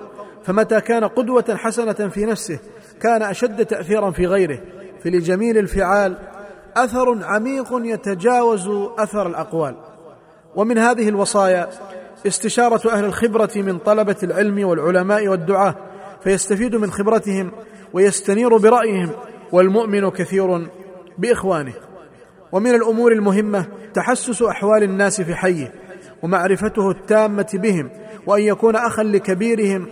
فمتى كان قدوة حسنة في نفسه كان أشد تاثيرا في غيره. فلجميل الفعال أثر عميق يتجاوز أثر الأقوال. ومن هذه الوصايا استشارة أهل الخبرة من طلبة العلم والعلماء والدعاة فيستفيد من خبرتهم ويستنير برأيهم والمؤمن كثير بإخوانه. ومن الأمور المهمة تحسس أحوال الناس في حيه ومعرفته التامة بهم وأن يكون أخا لكبيرهم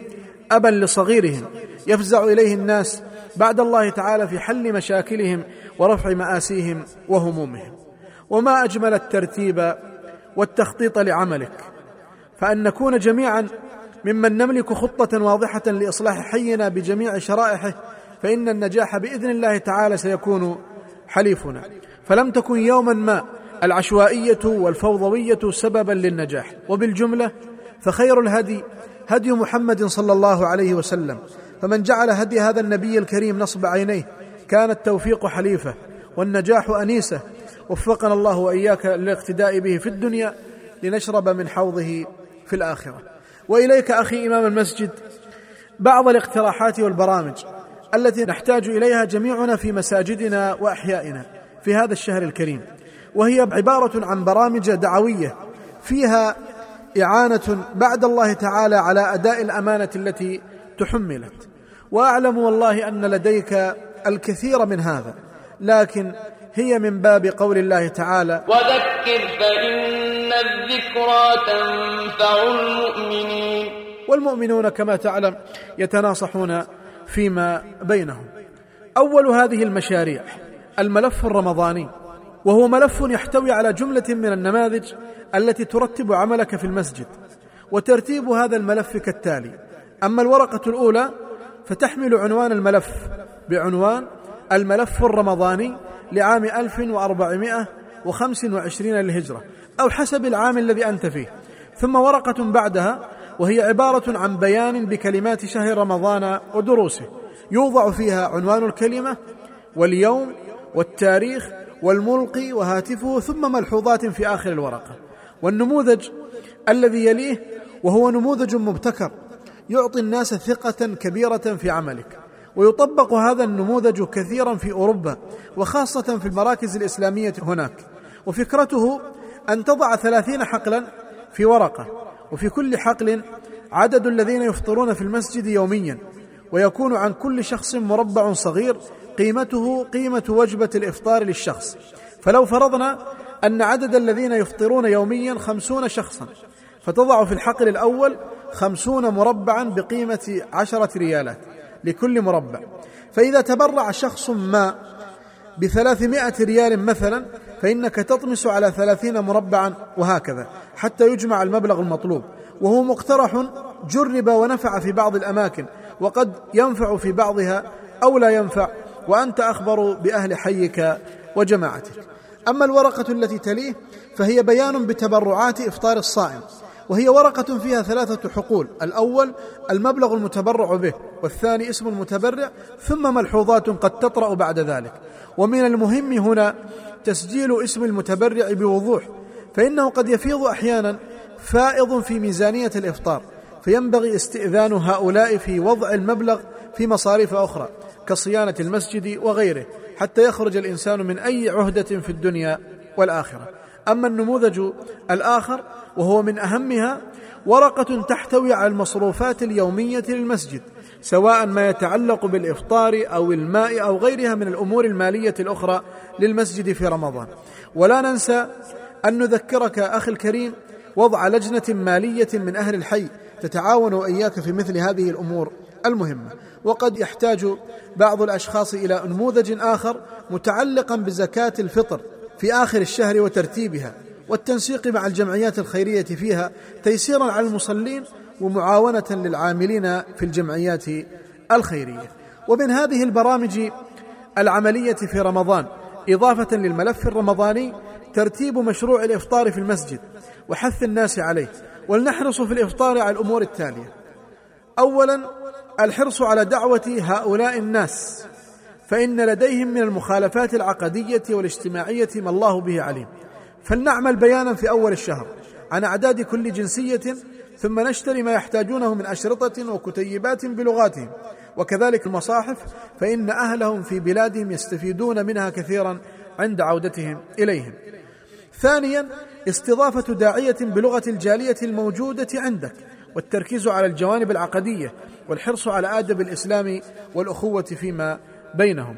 أبا لصغيرهم. يفزع إليه الناس بعد الله تعالى في حل مشاكلهم ورفع مآسيهم وهمومهم. وما أجمل الترتيب والتخطيط لعملك فأن نكون جميعا ممن نملك خطة واضحة لإصلاح حينا بجميع شرائحه فإن النجاح بإذن الله تعالى سيكون حليفنا. فلم تكن يوما ما العشوائية والفوضوية سببا للنجاح. وبالجملة فخير الهدي هدي محمد صلى الله عليه وسلم. فمن جعل هدي هذا النبي الكريم نصب عينيه كان التوفيق حليفة والنجاح أنيسة. وفقنا الله وإياك للاقتداء به في الدنيا لنشرب من حوضه في الآخرة. وإليك أخي إمام المسجد. بعض الاقتراحات والبرامج. التي نحتاج إليها جميعنا في مساجدنا وأحيائنا في هذا الشهر الكريم. وهي عبارة عن برامج دعوية. فيها إعانة بعد الله تعالى على أداء الأمانة التي تحملت. وأعلم والله أن لديك الكثير من هذا. لكن هي من باب قول الله تعالى وذكر فإن الذكرى تنفع المؤمنين. والمؤمنون كما تعلم يتناصحون فيما بينهم. أول هذه المشاريع الملف الرمضاني وهو ملف يحتوي على جملة من النماذج التي ترتب عملك في المسجد وترتيب هذا الملف كالتالي. أما الورقة الأولى فتحمل عنوان الملف بعنوان الملف الرمضاني لعام 1425 للهجرة أو حسب العام الذي أنت فيه. ثم ورقة بعدها وهي عبارة عن بيان بكلمات شهر رمضان ودروسه. يوضع فيها عنوان الكلمة واليوم والتاريخ والملقي وهاتفه ثم ملحوظات في آخر الورقة. والنموذج الذي يليه وهو نموذج مبتكر يعطي الناس ثقة كبيرة في عملك. ويطبق هذا النموذج كثيرا في أوروبا وخاصة في المراكز الإسلامية هناك. وفكرته أن تضع ثلاثين حقلا في ورقة. وفي كل حقل عدد الذين يفطرون في المسجد يوميا ويكون عن كل شخص مربع صغير قيمته قيمة وجبة الإفطار للشخص. فلو فرضنا أن عدد الذين يفطرون يوميا خمسون شخصا فتضع في الحقل الأول خمسون مربعا بقيمة عشرة ريالات لكل مربع. فإذا تبرع شخص ما بثلاثمائة ريال مثلا فإنك تطمس على ثلاثين مربعا وهكذا حتى يجمع المبلغ المطلوب. وهو مقترح جرب ونفع في بعض الأماكن وقد ينفع في بعضها أو لا ينفع وأنت أخبر بأهل حيك وجماعتك. أما الورقة التي تليه فهي بيان بتبرعات إفطار الصائم. وهي ورقة فيها ثلاثة حقول الأول المبلغ المتبرع به والثاني اسم المتبرع ثم ملحوظات قد تطرأ بعد ذلك. ومن المهم هنا تسجيل اسم المتبرع بوضوح فإنه قد يفيض أحيانا فائض في ميزانية الإفطار فينبغي استئذان هؤلاء في وضع المبلغ في مصاريف أخرى كصيانة المسجد وغيره حتى يخرج الإنسان من أي عهدة في الدنيا والآخرة. أما النموذج الآخر وهو من أهمها ورقة تحتوي على المصروفات اليومية للمسجد سواء ما يتعلق بالإفطار أو الماء أو غيرها من الأمور المالية الأخرى للمسجد في رمضان. ولا ننسى أن نذكرك أخي الكريم وضع لجنة مالية من أهل الحي تتعاون وإياك في مثل هذه الأمور المهمة. وقد يحتاج بعض الأشخاص إلى نموذج آخر متعلقا بزكاة الفطر في آخر الشهر وترتيبها والتنسيق مع الجمعيات الخيرية فيها تيسيرا على المصلين ومعاونة للعاملين في الجمعيات الخيرية. ومن هذه البرامج العملية في رمضان إضافة للملف الرمضاني ترتيب مشروع الإفطار في المسجد وحث الناس عليه. ولنحرص في الإفطار على الأمور التالية. اولا الحرص على دعوة هؤلاء الناس فإن لديهم من المخالفات العقدية والاجتماعية ما الله به عليم. فلنعمل بيانا في أول الشهر. عن أعداد كل جنسية ثم نشتري ما يحتاجونه من أشرطة وكتيبات بلغاتهم. وكذلك المصاحف فإن أهلهم في بلادهم يستفيدون منها كثيرا عند عودتهم إليهم. ثانيا استضافة داعية بلغة الجالية الموجودة عندك والتركيز على الجوانب العقدية والحرص على آدب الإسلام والأخوة فيما بينهم.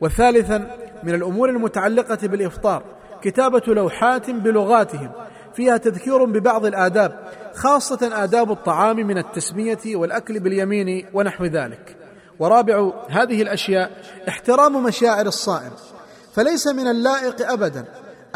وثالثا من الأمور المتعلقة بالإفطار كتابة لوحات بلغاتهم فيها تذكير ببعض الآداب خاصة آداب الطعام من التسمية والأكل باليمين ونحو ذلك. ورابع هذه الأشياء احترام مشاعر الصائم. فليس من اللائق أبدا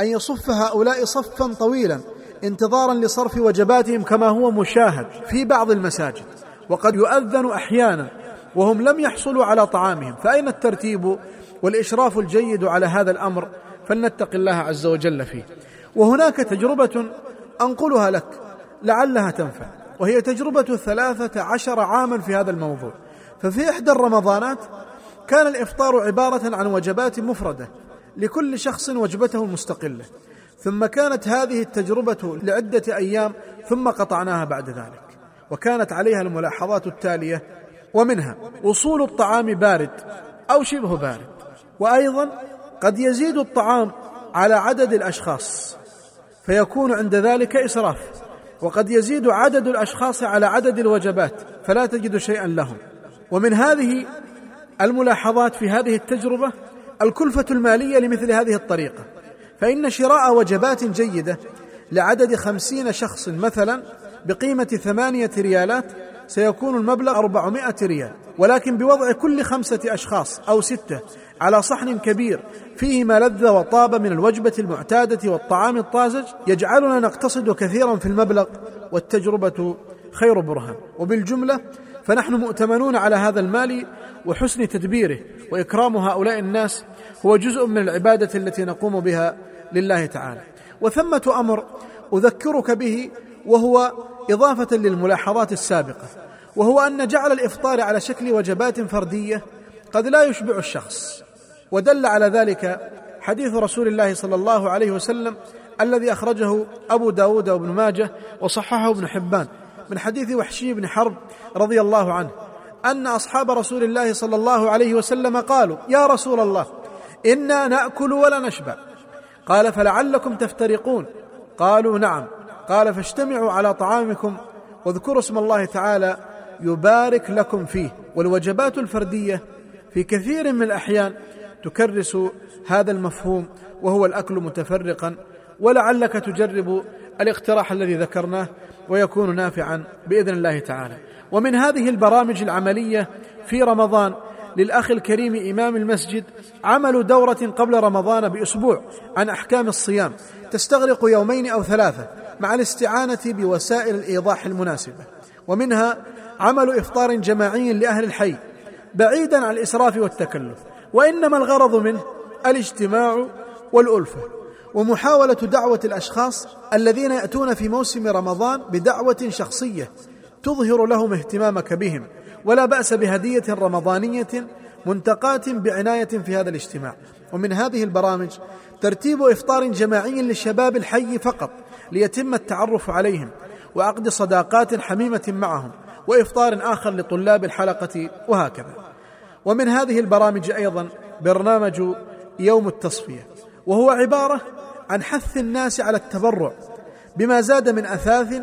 أن يصف هؤلاء صفا طويلا انتظارا لصرف وجباتهم كما هو مشاهد في بعض المساجد. وقد يؤذن أحيانا وهم لم يحصلوا على طعامهم. فأين الترتيب والإشراف الجيد على هذا الأمر؟ فلنتق الله عز وجل فيه. وهناك تجربة أنقلها لك لعلها تنفع وهي تجربة ثلاثة عشر عاما في هذا الموضوع. ففي إحدى الرمضانات كان الإفطار عبارة عن وجبات مفردة لكل شخص وجبته المستقلة. ثم كانت هذه التجربة لعدة أيام ثم قطعناها بعد ذلك وكانت عليها الملاحظات التالية ومنها وصول الطعام بارد أو شبه بارد وأيضا قد يزيد الطعام على عدد الأشخاص. فيكون عند ذلك إسراف. وقد يزيد عدد الأشخاص على عدد الوجبات فلا تجد شيئا لهم. ومن هذه الملاحظات في هذه التجربة الكلفة المالية لمثل هذه الطريقة. فإن شراء وجبات جيدة لعدد خمسين شخص مثلا بقيمة ثمانية ريالات سيكون المبلغ أربعمائة ريال. ولكن بوضع كل خمسة أشخاص أو ستة على صحن كبير فيه ما لذ وطاب من الوجبة المعتادة والطعام الطازج يجعلنا نقتصد كثيرا في المبلغ والتجربة خير برهان. وبالجملة فنحن مؤتمنون على هذا المال وحسن تدبيره وإكرام هؤلاء الناس هو جزء من العبادة التي نقوم بها لله تعالى. وثمة أمر أذكرك به وهو إضافة للملاحظات السابقة وهو أن جعل الإفطار على شكل وجبات فردية قد لا يشبع الشخص. ودل على ذلك حديث رسول الله صلى الله عليه وسلم الذي أخرجه أبو داود وابن ماجه وصححه ابن حبان من حديث وحشي بن حرب رضي الله عنه أن أصحاب رسول الله صلى الله عليه وسلم قالوا يا رسول الله إنا نأكل ولا نشبع. قال فلعلكم تفترقون. قالوا نعم. قال فاجتمعوا على طعامكم واذكروا اسم الله تعالى يبارك لكم فيه. والوجبات الفردية في كثير من الأحيان تكرس هذا المفهوم وهو الأكل متفرقا ولعلك تجرب الاقتراح الذي ذكرناه ويكون نافعا بإذن الله تعالى. ومن هذه البرامج العملية في رمضان للأخ الكريم إمام المسجد عمل دورة قبل رمضان بأسبوع عن أحكام الصيام تستغرق يومين أو ثلاثة مع الاستعانة بوسائل الإيضاح المناسبة. ومنها عمل إفطار جماعي لأهل الحي بعيدا عن الإسراف والتكلف. وإنما الغرض منه الاجتماع والألفة ومحاولة دعوة الأشخاص الذين يأتون في موسم رمضان بدعوة شخصية تظهر لهم اهتمامك بهم. ولا بأس بهدية رمضانية منتقاة بعناية في هذا الاجتماع. ومن هذه البرامج ترتيب إفطار جماعي للشباب الحي فقط ليتم التعرف عليهم وعقد صداقات حميمة معهم وإفطار آخر لطلاب الحلقة وهكذا. ومن هذه البرامج أيضا برنامج يوم التصفية وهو عبارة عن حث الناس على التبرع بما زاد من أثاث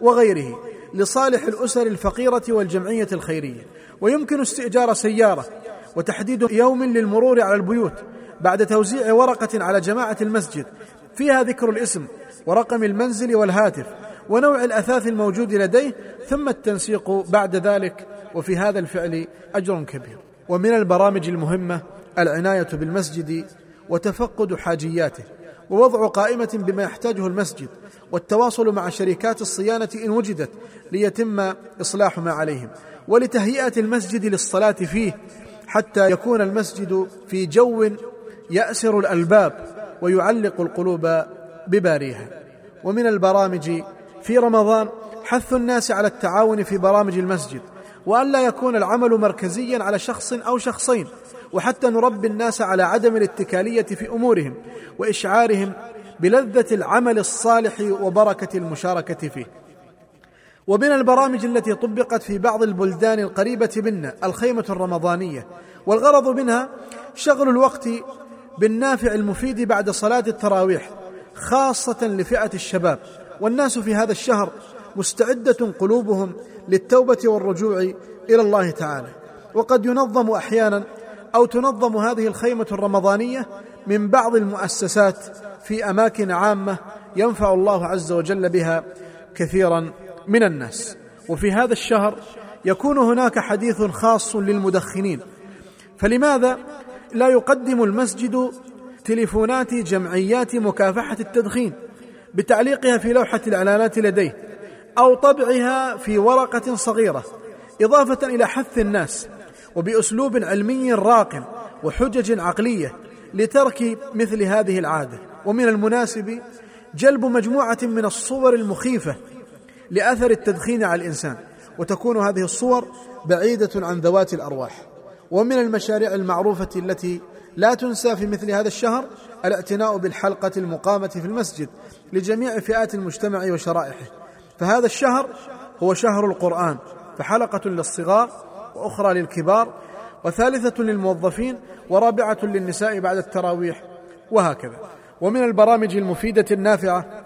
وغيره لصالح الأسر الفقيرة والجمعية الخيرية ويمكن استئجار سيارة وتحديد يوم للمرور على البيوت بعد توزيع ورقة على جماعة المسجد فيها ذكر الاسم ورقم المنزل والهاتف ونوع الأثاث الموجود لديه ثم التنسيق بعد ذلك وفي هذا الفعل أجر كبير. ومن البرامج المهمة العناية بالمسجد وتفقد حاجياته ووضع قائمة بما يحتاجه المسجد والتواصل مع شركات الصيانة إن وجدت ليتم إصلاح ما عليهم ولتهيئة المسجد للصلاة فيه حتى يكون المسجد في جو يأسر الألباب ويعلق القلوب بباريها. ومن البرامج في رمضان حث الناس على التعاون في برامج المسجد والا يكون العمل مركزيا على شخص أو شخصين وحتى نربي الناس على عدم الاتكالية في أمورهم وإشعارهم بلذة العمل الصالح وبركة المشاركة فيه. ومن البرامج التي طبقت في بعض البلدان القريبة منا الخيمة الرمضانية. والغرض منها شغل الوقت بالنافع المفيد بعد صلاة التراويح خاصة لفئة الشباب. والناس في هذا الشهر مستعدة قلوبهم للتوبة والرجوع إلى الله تعالى. وقد ينظم أحيانا أو تنظم هذه الخيمة الرمضانية من بعض المؤسسات في أماكن عامة ينفع الله عز وجل بها كثيرا من الناس. وفي هذا الشهر يكون هناك حديث خاص للمدخنين. فلماذا لا يقدم المسجد تليفونات جمعيات مكافحة التدخين بتعليقها في لوحة الإعلانات لديه؟ أو طبعها في ورقة صغيرة إضافة إلى حث الناس وبأسلوب علمي راق وحجج عقلية لترك مثل هذه العادة. ومن المناسب جلب مجموعة من الصور المخيفة لأثر التدخين على الإنسان وتكون هذه الصور بعيدة عن ذوات الأرواح. ومن المشاريع المعروفة التي لا تنسى في مثل هذا الشهر الاعتناء بالحلقة المقامة في المسجد لجميع فئات المجتمع وشرائحه. فهذا الشهر هو شهر القرآن فحلقة للصغار وأخرى للكبار وثالثة للموظفين ورابعة للنساء بعد التراويح وهكذا. ومن البرامج المفيدة النافعة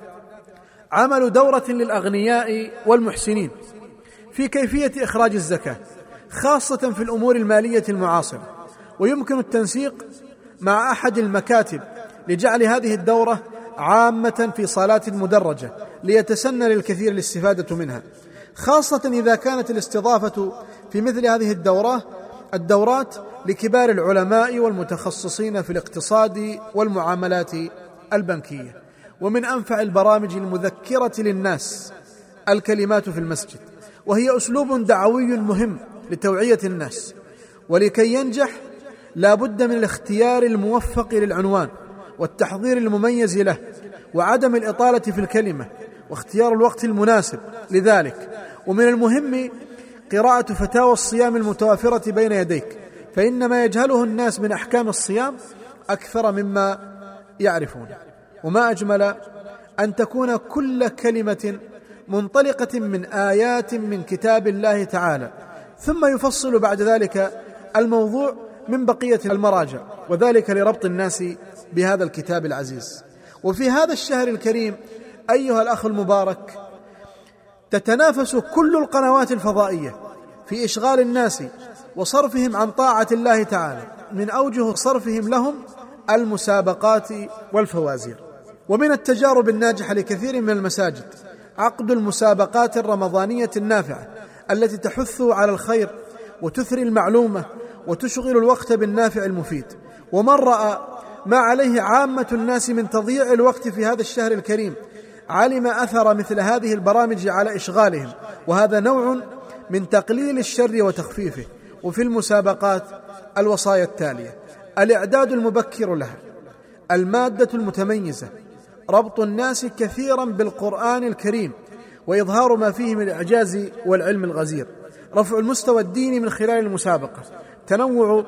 عمل دورة للأغنياء والمحسنين في كيفية إخراج الزكاة خاصة في الأمور المالية المعاصرة. ويمكن التنسيق مع أحد المكاتب لجعل هذه الدورة عامة في صالات مدرجة. ليتسنى للكثير الاستفادة منها. خاصة إذا كانت الاستضافة في مثل هذه الدورات الدورات لكبار العلماء والمتخصصين في الاقتصاد والمعاملات البنكية. ومن أنفع البرامج المذكرة للناس الكلمات في المسجد. وهي أسلوب دعوي مهم لتوعية الناس. ولكي ينجح لا بد من الاختيار الموفق للعنوان والتحضير المميز له وعدم الإطالة في الكلمة. واختيار الوقت المناسب لذلك. ومن المهم قراءة فتاوى الصيام المتوافرة بين يديك فان ما يجهله الناس من أحكام الصيام أكثر مما يعرفون. وما أجمل أن تكون كل كلمة منطلقة من آيات من كتاب الله تعالى ثم يفصل بعد ذلك الموضوع من بقية المراجع وذلك لربط الناس بهذا الكتاب العزيز. وفي هذا الشهر الكريم أيها الأخ المبارك تتنافس كل القنوات الفضائية في إشغال الناس وصرفهم عن طاعة الله تعالى من أوجه صرفهم لهم المسابقات والفوازير. ومن التجارب الناجحة لكثير من المساجد عقد المسابقات الرمضانية النافعة التي تحث على الخير وتثري المعلومة وتشغل الوقت بالنافع المفيد. ومن رأى ما عليه عامة الناس من تضييع الوقت في هذا الشهر الكريم علم أثر مثل هذه البرامج على إشغالهم وهذا نوع من تقليل الشر وتخفيفه. وفي المسابقات الوصايا التالية الإعداد المبكر لها المادة المتميزة ربط الناس كثيرا بالقرآن الكريم وإظهار ما فيه من الإعجاز والعلم الغزير. رفع المستوى الديني من خلال المسابقة تنوع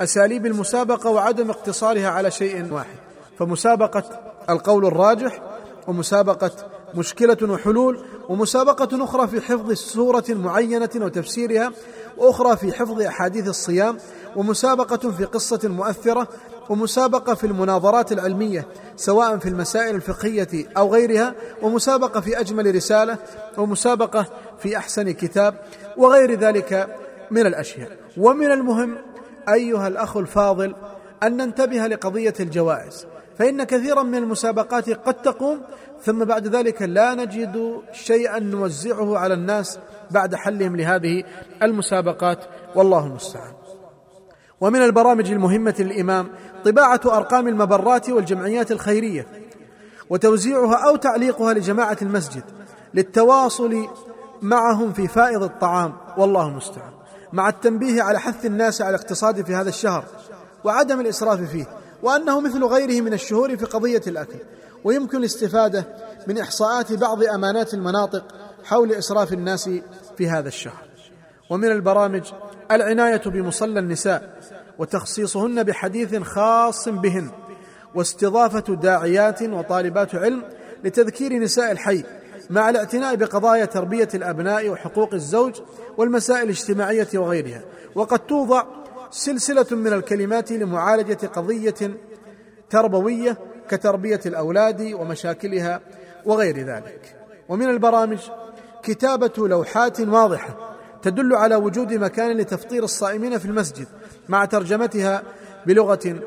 أساليب المسابقة وعدم اقتصارها على شيء واحد. فمسابقة القول الراجح ومسابقة مشكلة وحلول ومسابقة أخرى في حفظ سوره معينة وتفسيرها وأخرى في حفظ أحاديث الصيام ومسابقة في قصة مؤثرة ومسابقة في المناظرات العلمية سواء في المسائل الفقهية أو غيرها ومسابقة في أجمل رسالة ومسابقة في أحسن كتاب وغير ذلك من الأشياء. ومن المهم أيها الأخ الفاضل أن ننتبه لقضية الجوائز. فإن كثيرا من المسابقات قد تقوم ثم بعد ذلك لا نجد شيئا نوزعه على الناس بعد حلهم لهذه المسابقات والله المستعان. ومن البرامج المهمة للإمام طباعة أرقام المبرات والجمعيات الخيرية وتوزيعها أو تعليقها لجماعة المسجد للتواصل معهم في فائض الطعام والله المستعان. مع التنبيه على حث الناس على الاقتصاد في هذا الشهر وعدم الإسراف فيه وأنه مثل غيره من الشهور في قضية الأكل ويمكن الاستفادة من إحصاءات بعض أمانات المناطق حول إسراف الناس في هذا الشهر. ومن البرامج العناية بمصلى النساء وتخصيصهن بحديث خاص بهن واستضافة داعيات وطالبات علم لتذكير نساء الحي مع الاعتناء بقضايا تربية الأبناء وحقوق الزوج والمسائل الاجتماعية وغيرها. وقد توضع سلسلة من الكلمات لمعالجة قضية تربوية كتربية الأولاد ومشاكلها وغير ذلك. ومن البرامج كتابة لوحات واضحة تدل على وجود مكان لتفطير الصائمين في المسجد مع ترجمتها بلغة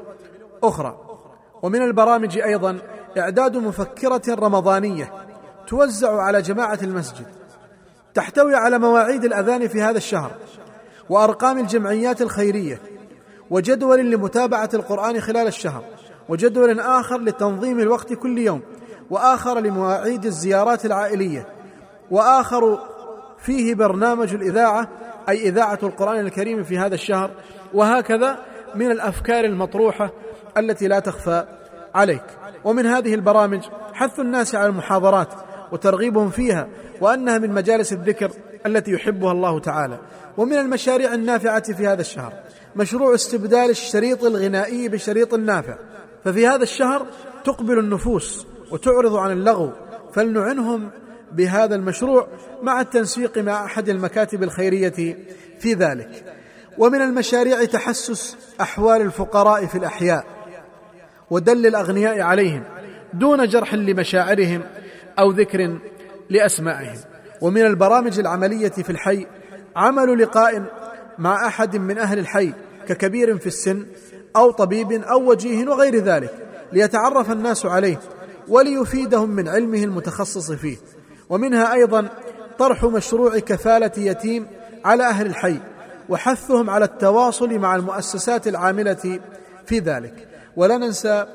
أخرى. ومن البرامج أيضا إعداد مفكرة رمضانية توزع على جماعة المسجد تحتوي على مواعيد الأذان في هذا الشهر وأرقام الجمعيات الخيرية وجدول لمتابعة القرآن خلال الشهر وجدول آخر لتنظيم الوقت كل يوم وآخر لمواعيد الزيارات العائلية وآخر فيه برنامج الإذاعة أي إذاعة القرآن الكريم في هذا الشهر وهكذا من الأفكار المطروحة التي لا تخفى عليك. ومن هذه البرامج حث الناس على المحاضرات وترغيبهم فيها وأنها من مجالس الذكر التي يحبها الله تعالى. ومن المشاريع النافعة في هذا الشهر مشروع استبدال الشريط الغنائي بشريط نافع. ففي هذا الشهر تقبل النفوس وتعرض عن اللغو فلنعنهم بهذا المشروع مع التنسيق مع أحد المكاتب الخيرية في ذلك. ومن المشاريع تحسس أحوال الفقراء في الأحياء ودل الأغنياء عليهم دون جرح لمشاعرهم أو ذكر لأسمائهم. ومن البرامج العملية في الحي عمل لقاء مع أحد من أهل الحي ككبير في السن أو طبيب أو وجيه وغير ذلك ليتعرف الناس عليه وليفيدهم من علمه المتخصص فيه. ومنها أيضا طرح مشروع كفالة يتيم على أهل الحي وحثهم على التواصل مع المؤسسات العاملة في ذلك. ولا ننسى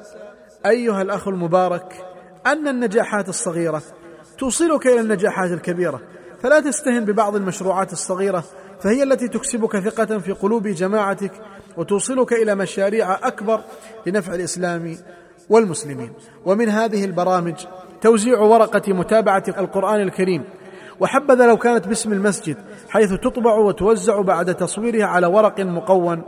أيها الأخ المبارك أن النجاحات الصغيرة توصلك إلى النجاحات الكبيرة. فلا تستهن ببعض المشروعات الصغيرة فهي التي تكسبك ثقة في قلوب جماعتك وتوصلك إلى مشاريع أكبر لنفع الإسلام والمسلمين. ومن هذه البرامج توزيع ورقة متابعة القرآن الكريم. وحبذا لو كانت باسم المسجد حيث تطبع وتوزع بعد تصويرها على ورق مقون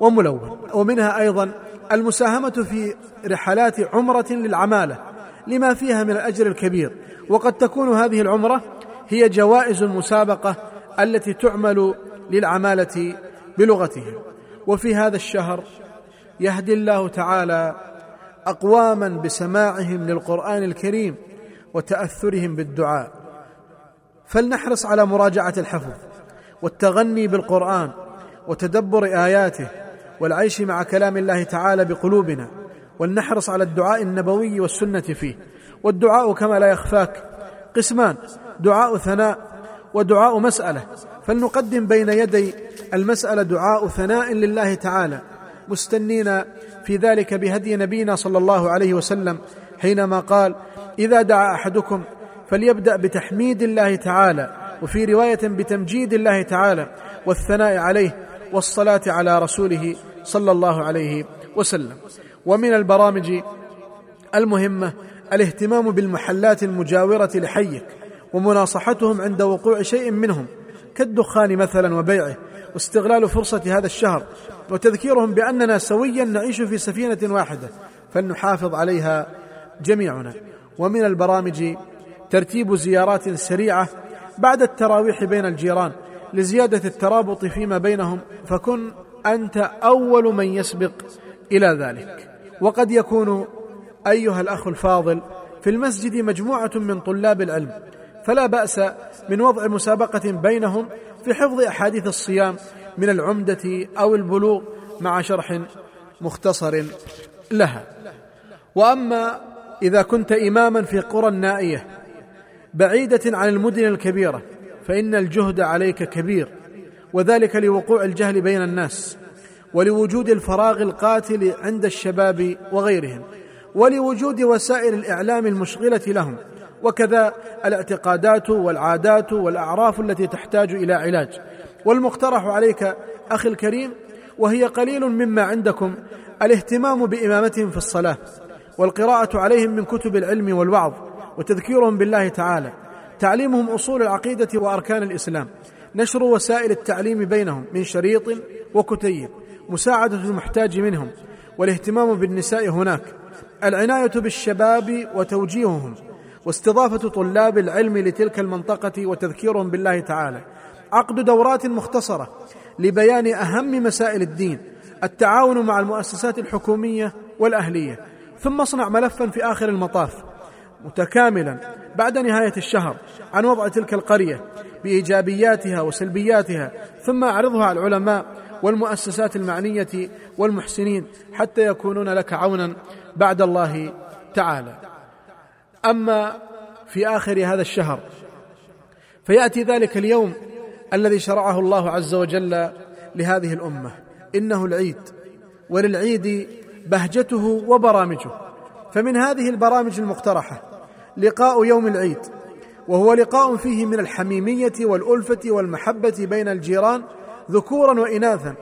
وملون. ومنها أيضا المساهمة في رحلات عمرة للعمالة لما فيها من الأجر الكبير. وقد تكون هذه العمرة هي جوائز المسابقة التي تعمل للعمالة بلغتهم. وفي هذا الشهر يهدي الله تعالى أقواما بسماعهم للقرآن الكريم وتأثرهم بالدعاء. فلنحرص على مراجعة الحفظ والتغني بالقرآن وتدبر آياته والعيش مع كلام الله تعالى بقلوبنا ولنحرص على الدعاء النبوي والسنة فيه. والدعاء كما لا يخفاك قسمان دعاء ثناء ودعاء مسألة. فلنقدم بين يدي المسألة دعاء ثناء لله تعالى. مستنين في ذلك بهدي نبينا صلى الله عليه وسلم حينما قال إذا دعا أحدكم فليبدأ بتحميد الله تعالى وفي رواية بتمجيد الله تعالى والثناء عليه والصلاة على رسوله صلى الله عليه وسلم. ومن البرامج المهمة الاهتمام بالمحلات المجاورة لحيك. ومناصحتهم عند وقوع شيء منهم كالدخان مثلا وبيعه واستغلال فرصة هذا الشهر وتذكيرهم بأننا سويا نعيش في سفينة واحدة فلنحافظ عليها جميعنا. ومن البرامج ترتيب زيارات سريعة بعد التراويح بين الجيران لزيادة الترابط فيما بينهم فكن أنت أول من يسبق إلى ذلك. وقد يكون أيها الأخ الفاضل في المسجد مجموعة من طلاب العلم فلا بأس من وضع مسابقة بينهم في حفظ أحاديث الصيام من العمدة أو البلوغ مع شرح مختصر لها. وأما إذا كنت إماما في قرى نائيه بعيدة عن المدن الكبيرة فإن الجهد عليك كبير وذلك لوقوع الجهل بين الناس ولوجود الفراغ القاتل عند الشباب وغيرهم ولوجود وسائل الإعلام المشغلة لهم. وكذا الاعتقادات والعادات والأعراف التي تحتاج إلى علاج. والمقترح عليك أخي الكريم وهي قليل مما عندكم الاهتمام بإمامتهم في الصلاة والقراءة عليهم من كتب العلم والوعظ وتذكيرهم بالله تعالى. تعليمهم أصول العقيدة وأركان الإسلام. نشر وسائل التعليم بينهم من شريط وكتيب مساعدة المحتاج منهم والاهتمام بالنساء هناك. العناية بالشباب وتوجيههم. واستضافة طلاب العلم لتلك المنطقة وتذكيرهم بالله تعالى. عقد دورات مختصرة لبيان أهم مسائل الدين التعاون مع المؤسسات الحكومية والأهلية ثم اصنع ملفا في آخر المطاف. متكاملا بعد نهاية الشهر عن وضع تلك القرية بإيجابياتها وسلبياتها ثم أعرضها على العلماء والمؤسسات المعنية والمحسنين حتى يكونون لك عونا بعد الله تعالى. أما في آخر هذا الشهر فيأتي ذلك اليوم الذي شرعه الله عز وجل لهذه الأمة. إنه العيد وللعيد بهجته وبرامجه. فمن هذه البرامج المقترحة لقاء يوم العيد وهو لقاء فيه من الحميمية والألفة والمحبة بين الجيران ذكورا وإناثا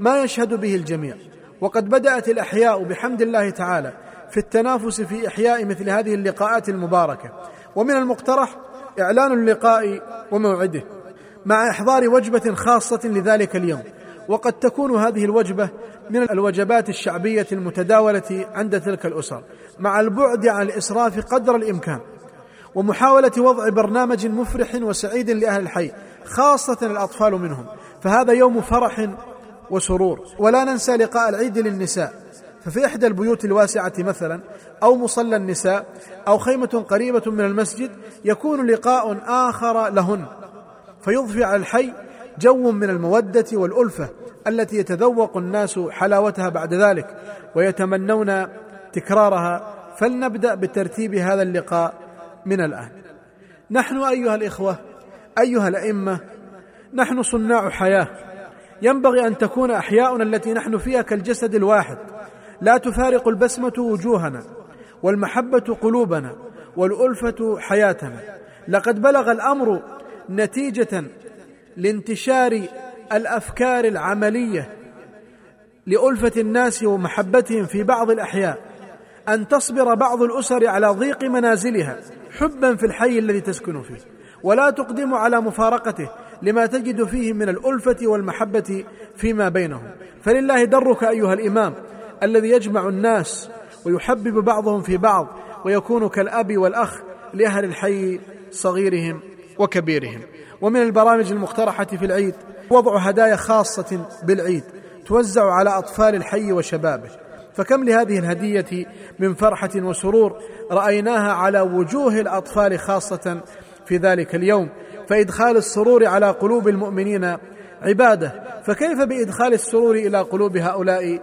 ما يشهد به الجميع. وقد بدأت الأحياء بحمد الله تعالى في التنافس في إحياء مثل هذه اللقاءات المباركة. ومن المقترح إعلان اللقاء وموعده مع إحضار وجبة خاصة لذلك اليوم. وقد تكون هذه الوجبة من الوجبات الشعبية المتداولة عند تلك الأسر مع البعد عن الإسراف قدر الإمكان. ومحاولة وضع برنامج مفرح وسعيد لأهل الحي خاصة الأطفال منهم. فهذا يوم فرح وسرور. ولا ننسى لقاء العيد للنساء. ففي إحدى البيوت الواسعة مثلا أو مصلى النساء أو خيمة قريبة من المسجد يكون لقاء آخر لهن. فيضفي على الحي جو من المودة والألفة التي يتذوق الناس حلاوتها بعد ذلك ويتمنون تكرارها. فلنبدأ بترتيب هذا اللقاء من الآن. نحن أيها الإخوة أيها الأئمة نحن صناع حياة. ينبغي أن تكون أحياؤنا التي نحن فيها كالجسد الواحد. لا تفارق البسمة وجوهنا والمحبة قلوبنا والألفة حياتنا. لقد بلغ الأمر نتيجة لانتشار الأفكار العملية لألفة الناس ومحبتهم في بعض الأحياء أن تصبر بعض الأسر على ضيق منازلها حبا في الحي الذي تسكن فيه. ولا تقدم على مفارقته لما تجد فيه من الألفة والمحبة فيما بينهم. فلله درك أيها الإمام. الذي يجمع الناس ويحبب بعضهم في بعض ويكون كالأب والأخ لأهل الحي صغيرهم وكبيرهم. ومن البرامج المقترحة في العيد وضع هدايا خاصة بالعيد توزع على أطفال الحي وشبابه. فكم لهذه الهدية من فرحة وسرور رأيناها على وجوه الأطفال خاصة في ذلك اليوم. فإدخال السرور على قلوب المؤمنين عبادة. فكيف بإدخال السرور إلى قلوب هؤلاء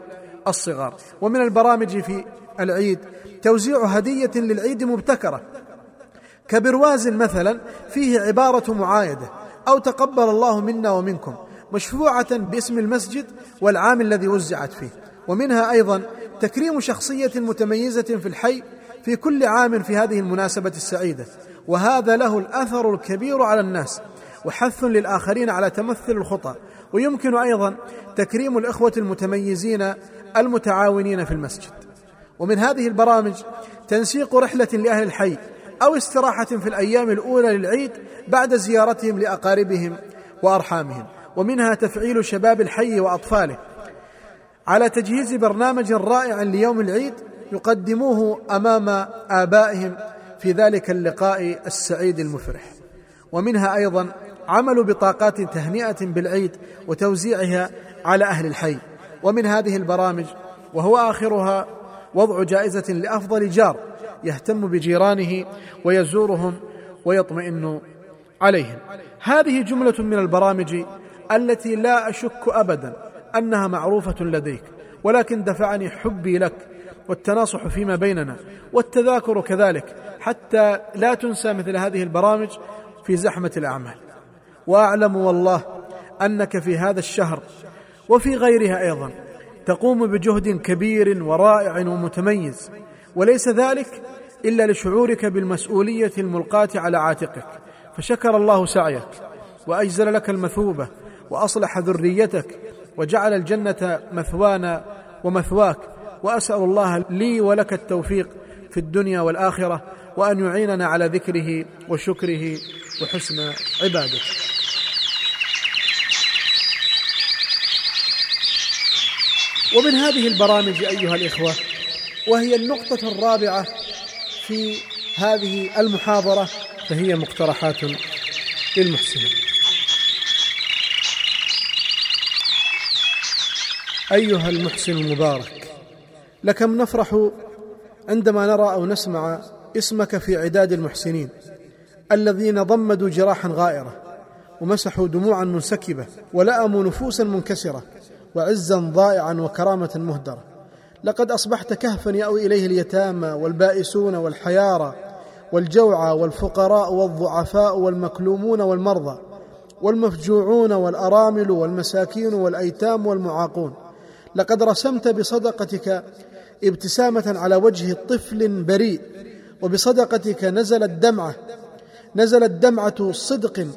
الصغار. ومن البرامج في العيد توزيع هدية للعيد مبتكرة. كبرواز مثلا فيه عبارة معايدة أو تقبل الله منا ومنكم مشفوعة باسم المسجد والعام الذي وزعت فيه. ومنها أيضا تكريم شخصية متميزة في الحي في كل عام في هذه المناسبة السعيدة. وهذا له الأثر الكبير على الناس وحث للآخرين على تمثل الخطى ويمكن أيضا تكريم الإخوة المتميزين المتعاونين في المسجد. ومن هذه البرامج تنسيق رحلة لأهل الحي أو استراحة في الأيام الأولى للعيد بعد زيارتهم لأقاربهم وأرحامهم. ومنها تفعيل شباب الحي وأطفاله. على تجهيز برنامج رائع ليوم العيد يقدموه أمام آبائهم في ذلك اللقاء السعيد المفرح. ومنها أيضا عمل بطاقات تهنئة بالعيد وتوزيعها على أهل الحي. ومن هذه البرامج وهو آخرها وضع جائزة لأفضل جار يهتم بجيرانه ويزورهم ويطمئن عليهم. هذه جملة من البرامج التي لا أشك ابدا أنها معروفة لديك ولكن دفعني حبي لك والتناصح فيما بيننا والتذاكر كذلك حتى لا تنسى مثل هذه البرامج في زحمة الأعمال. وأعلم والله أنك في هذا الشهر وفي غيرها أيضا. تقوم بجهد كبير ورائع ومتميز. وليس ذلك إلا لشعورك بالمسؤولية الملقاة على عاتقك. فشكر الله سعيك وأجزل لك المثوبة وأصلح ذريتك وجعل الجنة مثوانا ومثواك. وأسأل الله لي ولك التوفيق في الدنيا والآخرة وأن يعيننا على ذكره وشكره وحسن عبادته ومن هذه البرامج أيها الإخوة وهي النقطة الرابعة في هذه المحاضرة فهي مقترحات للمحسنين. أيها المحسن المبارك لكم نفرح عندما نرى أو نسمع اسمك في عداد المحسنين الذين ضمدوا جراحا غائرة ومسحوا دموعا منسكبة ولاموا نفوسا منكسرة وعزا ضائعا وكرامة مهدرة. لقد أصبحت كهفا يأوي إليه اليتامى والبائسون والحيارى والجوعى والفقراء والضعفاء والمكلومون والمرضى والمفجوعون والأرامل والمساكين والأيتام والمعاقون. لقد رسمت بصدقتك ابتسامة على وجه طفل بريء وبصدقتك نزلت دمعة نزلت دمعة صدق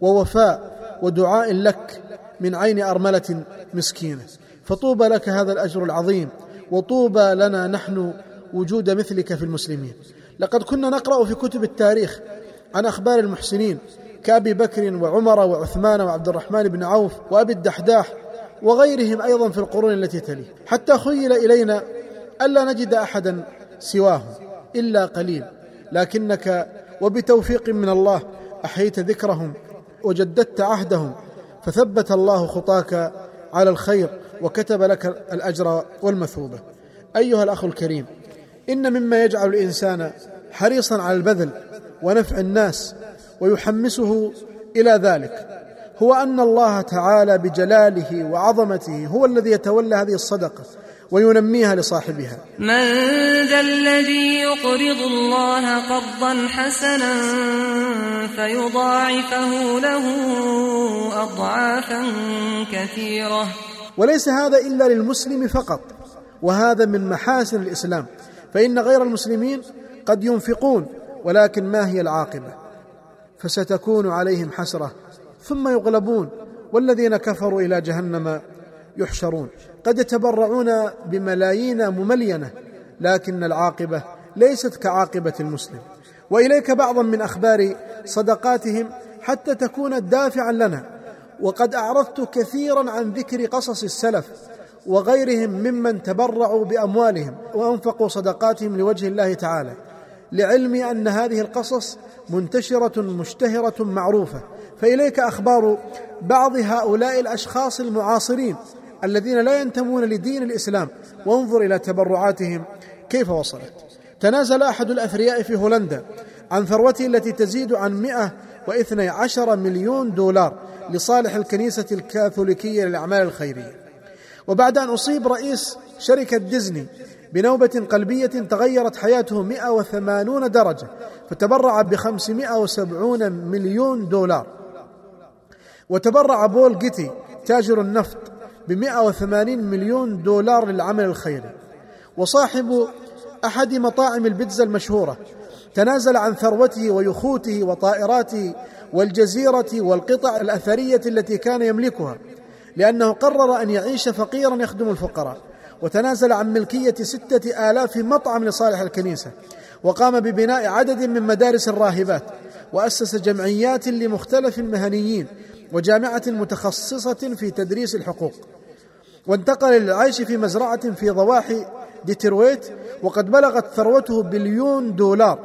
ووفاء ودعاء لك. من عين أرملة مسكينة. فطوبى لك هذا الأجر العظيم وطوبى لنا نحن وجود مثلك في المسلمين. لقد كنا نقرأ في كتب التاريخ عن أخبار المحسنين كأبي بكر وعمر وعثمان وعبد الرحمن بن عوف وأبي الدحداح وغيرهم أيضا في القرون التي تليه حتى خيل إلينا الا نجد احدا سواهم إلا قليل. لكنك وبتوفيق من الله أحييت ذكرهم وجددت عهدهم. فثبت الله خطاك على الخير وكتب لك الأجر والمثوبة. أيها الأخ الكريم إن مما يجعل الإنسان حريصا على البذل ونفع الناس ويحمسه إلى ذلك هو أن الله تعالى بجلاله وعظمته هو الذي يتولى هذه الصدقة وينميها لصاحبها. من ذا الذي يقرض الله قرضا حسنا فيضاعفه له أضعافا كثيرة. وليس هذا إلا للمسلم فقط وهذا من محاسن الإسلام فإن غير المسلمين قد ينفقون ولكن ما هي العاقبة؟ فستكون عليهم حسرة ثم يغلبون والذين كفروا إلى جهنم يحشرون. قد يتبرعون بملايين مملينة لكن العاقبة ليست كعاقبة المسلم. وإليك بعضا من أخبار صدقاتهم حتى تكون دافعا لنا. وقد أعرضت كثيرا عن ذكر قصص السلف وغيرهم ممن تبرعوا بأموالهم وأنفقوا صدقاتهم لوجه الله تعالى لعلمي أن هذه القصص منتشرة مشتهرة معروفة. فإليك أخبار بعض هؤلاء الأشخاص المعاصرين الذين لا ينتمون لدين الإسلام. وانظر إلى تبرعاتهم. كيف وصلت؟ تنازل أحد الأثرياء في هولندا عن ثروته التي تزيد عن 112 مليون دولار لصالح الكنيسة الكاثوليكية للأعمال الخيرية. وبعد أن أصيب رئيس شركة ديزني بنوبة قلبية تغيرت حياته 180 درجة فتبرع ب 570 مليون دولار. وتبرع بول جيتي تاجر النفط ب 180 مليون دولار للعمل الخيري. وصاحب أحد مطاعم البيتزا المشهورة تنازل عن ثروته ويخوته وطائراته والجزيرة والقطع الأثرية التي كان يملكها لأنه قرر أن يعيش فقيرا يخدم الفقراء. وتنازل عن ملكية ستة آلاف مطعم لصالح الكنيسة. وقام ببناء عدد من مدارس الراهبات وأسس جمعيات لمختلف المهنيين. وجامعة متخصصة في تدريس الحقوق. وانتقل للعيش في مزرعة في ضواحي ديترويت وقد بلغت ثروته بليون دولار.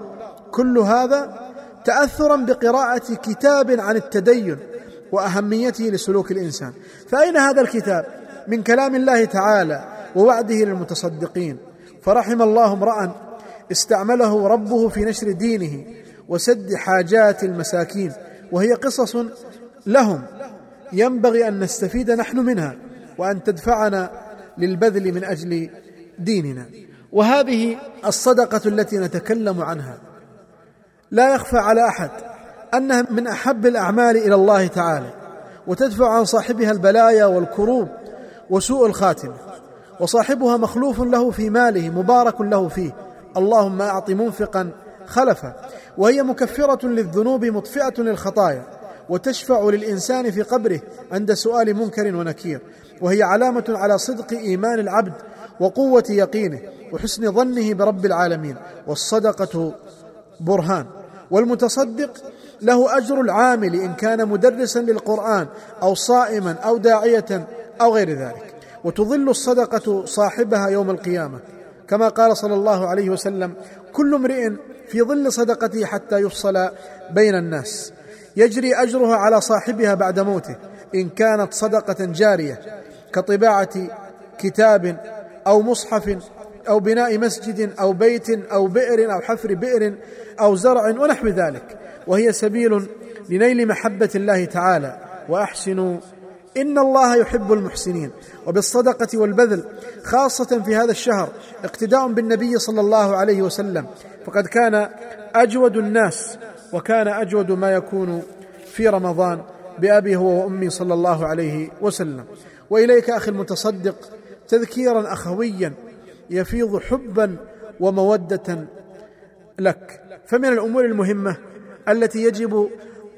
كل هذا تأثرا بقراءة كتاب عن التدين وأهميته لسلوك الإنسان. فأين هذا الكتاب؟ من كلام الله تعالى ووعده للمتصدقين. فرحم الله امرأ استعمله ربه في نشر دينه وسد حاجات المساكين وهي قصص لهم. ينبغي أن نستفيد نحن منها وأن تدفعنا للبذل من أجل ديننا. وهذه الصدقة التي نتكلم عنها. لا يخفى على أحد أنها من أحب الأعمال إلى الله تعالى وتدفع عن صاحبها البلايا والكروب وسوء الخاتمه وصاحبها مخلوف له في ماله مبارك له فيه. اللهم أعط منفقا خلفا وهي مكفرة للذنوب مطفئة للخطايا. وتشفع للإنسان في قبره عند سؤال منكر ونكير. وهي علامة على صدق إيمان العبد وقوة يقينه وحسن ظنه برب العالمين. والصدقة برهان. والمتصدق له أجر العامل ان كان مدرسا للقرآن أو صائما أو داعية أو غير ذلك. وتظل الصدقة صاحبها يوم القيامة. كما قال صلى الله عليه وسلم كل امرئ في ظل صدقته حتى يفصل بين الناس. يجري أجرها على صاحبها بعد موته إن كانت صدقة جارية كطباعة كتاب أو مصحف أو بناء مسجد أو بيت أو بئر أو حفر بئر أو زرع ونحو ذلك. وهي سبيل لنيل محبة الله تعالى. وأحسنوا إن الله يحب المحسنين. وبالصدقة والبذل خاصة في هذا الشهر اقتداء بالنبي صلى الله عليه وسلم. فقد كان أجود الناس وكان أجود ما يكون في رمضان بأبي هو وأمي صلى الله عليه وسلم. وإليك أخي المتصدق تذكيرا اخويا يفيض حبا ومودة لك. فمن الأمور المهمة التي يجب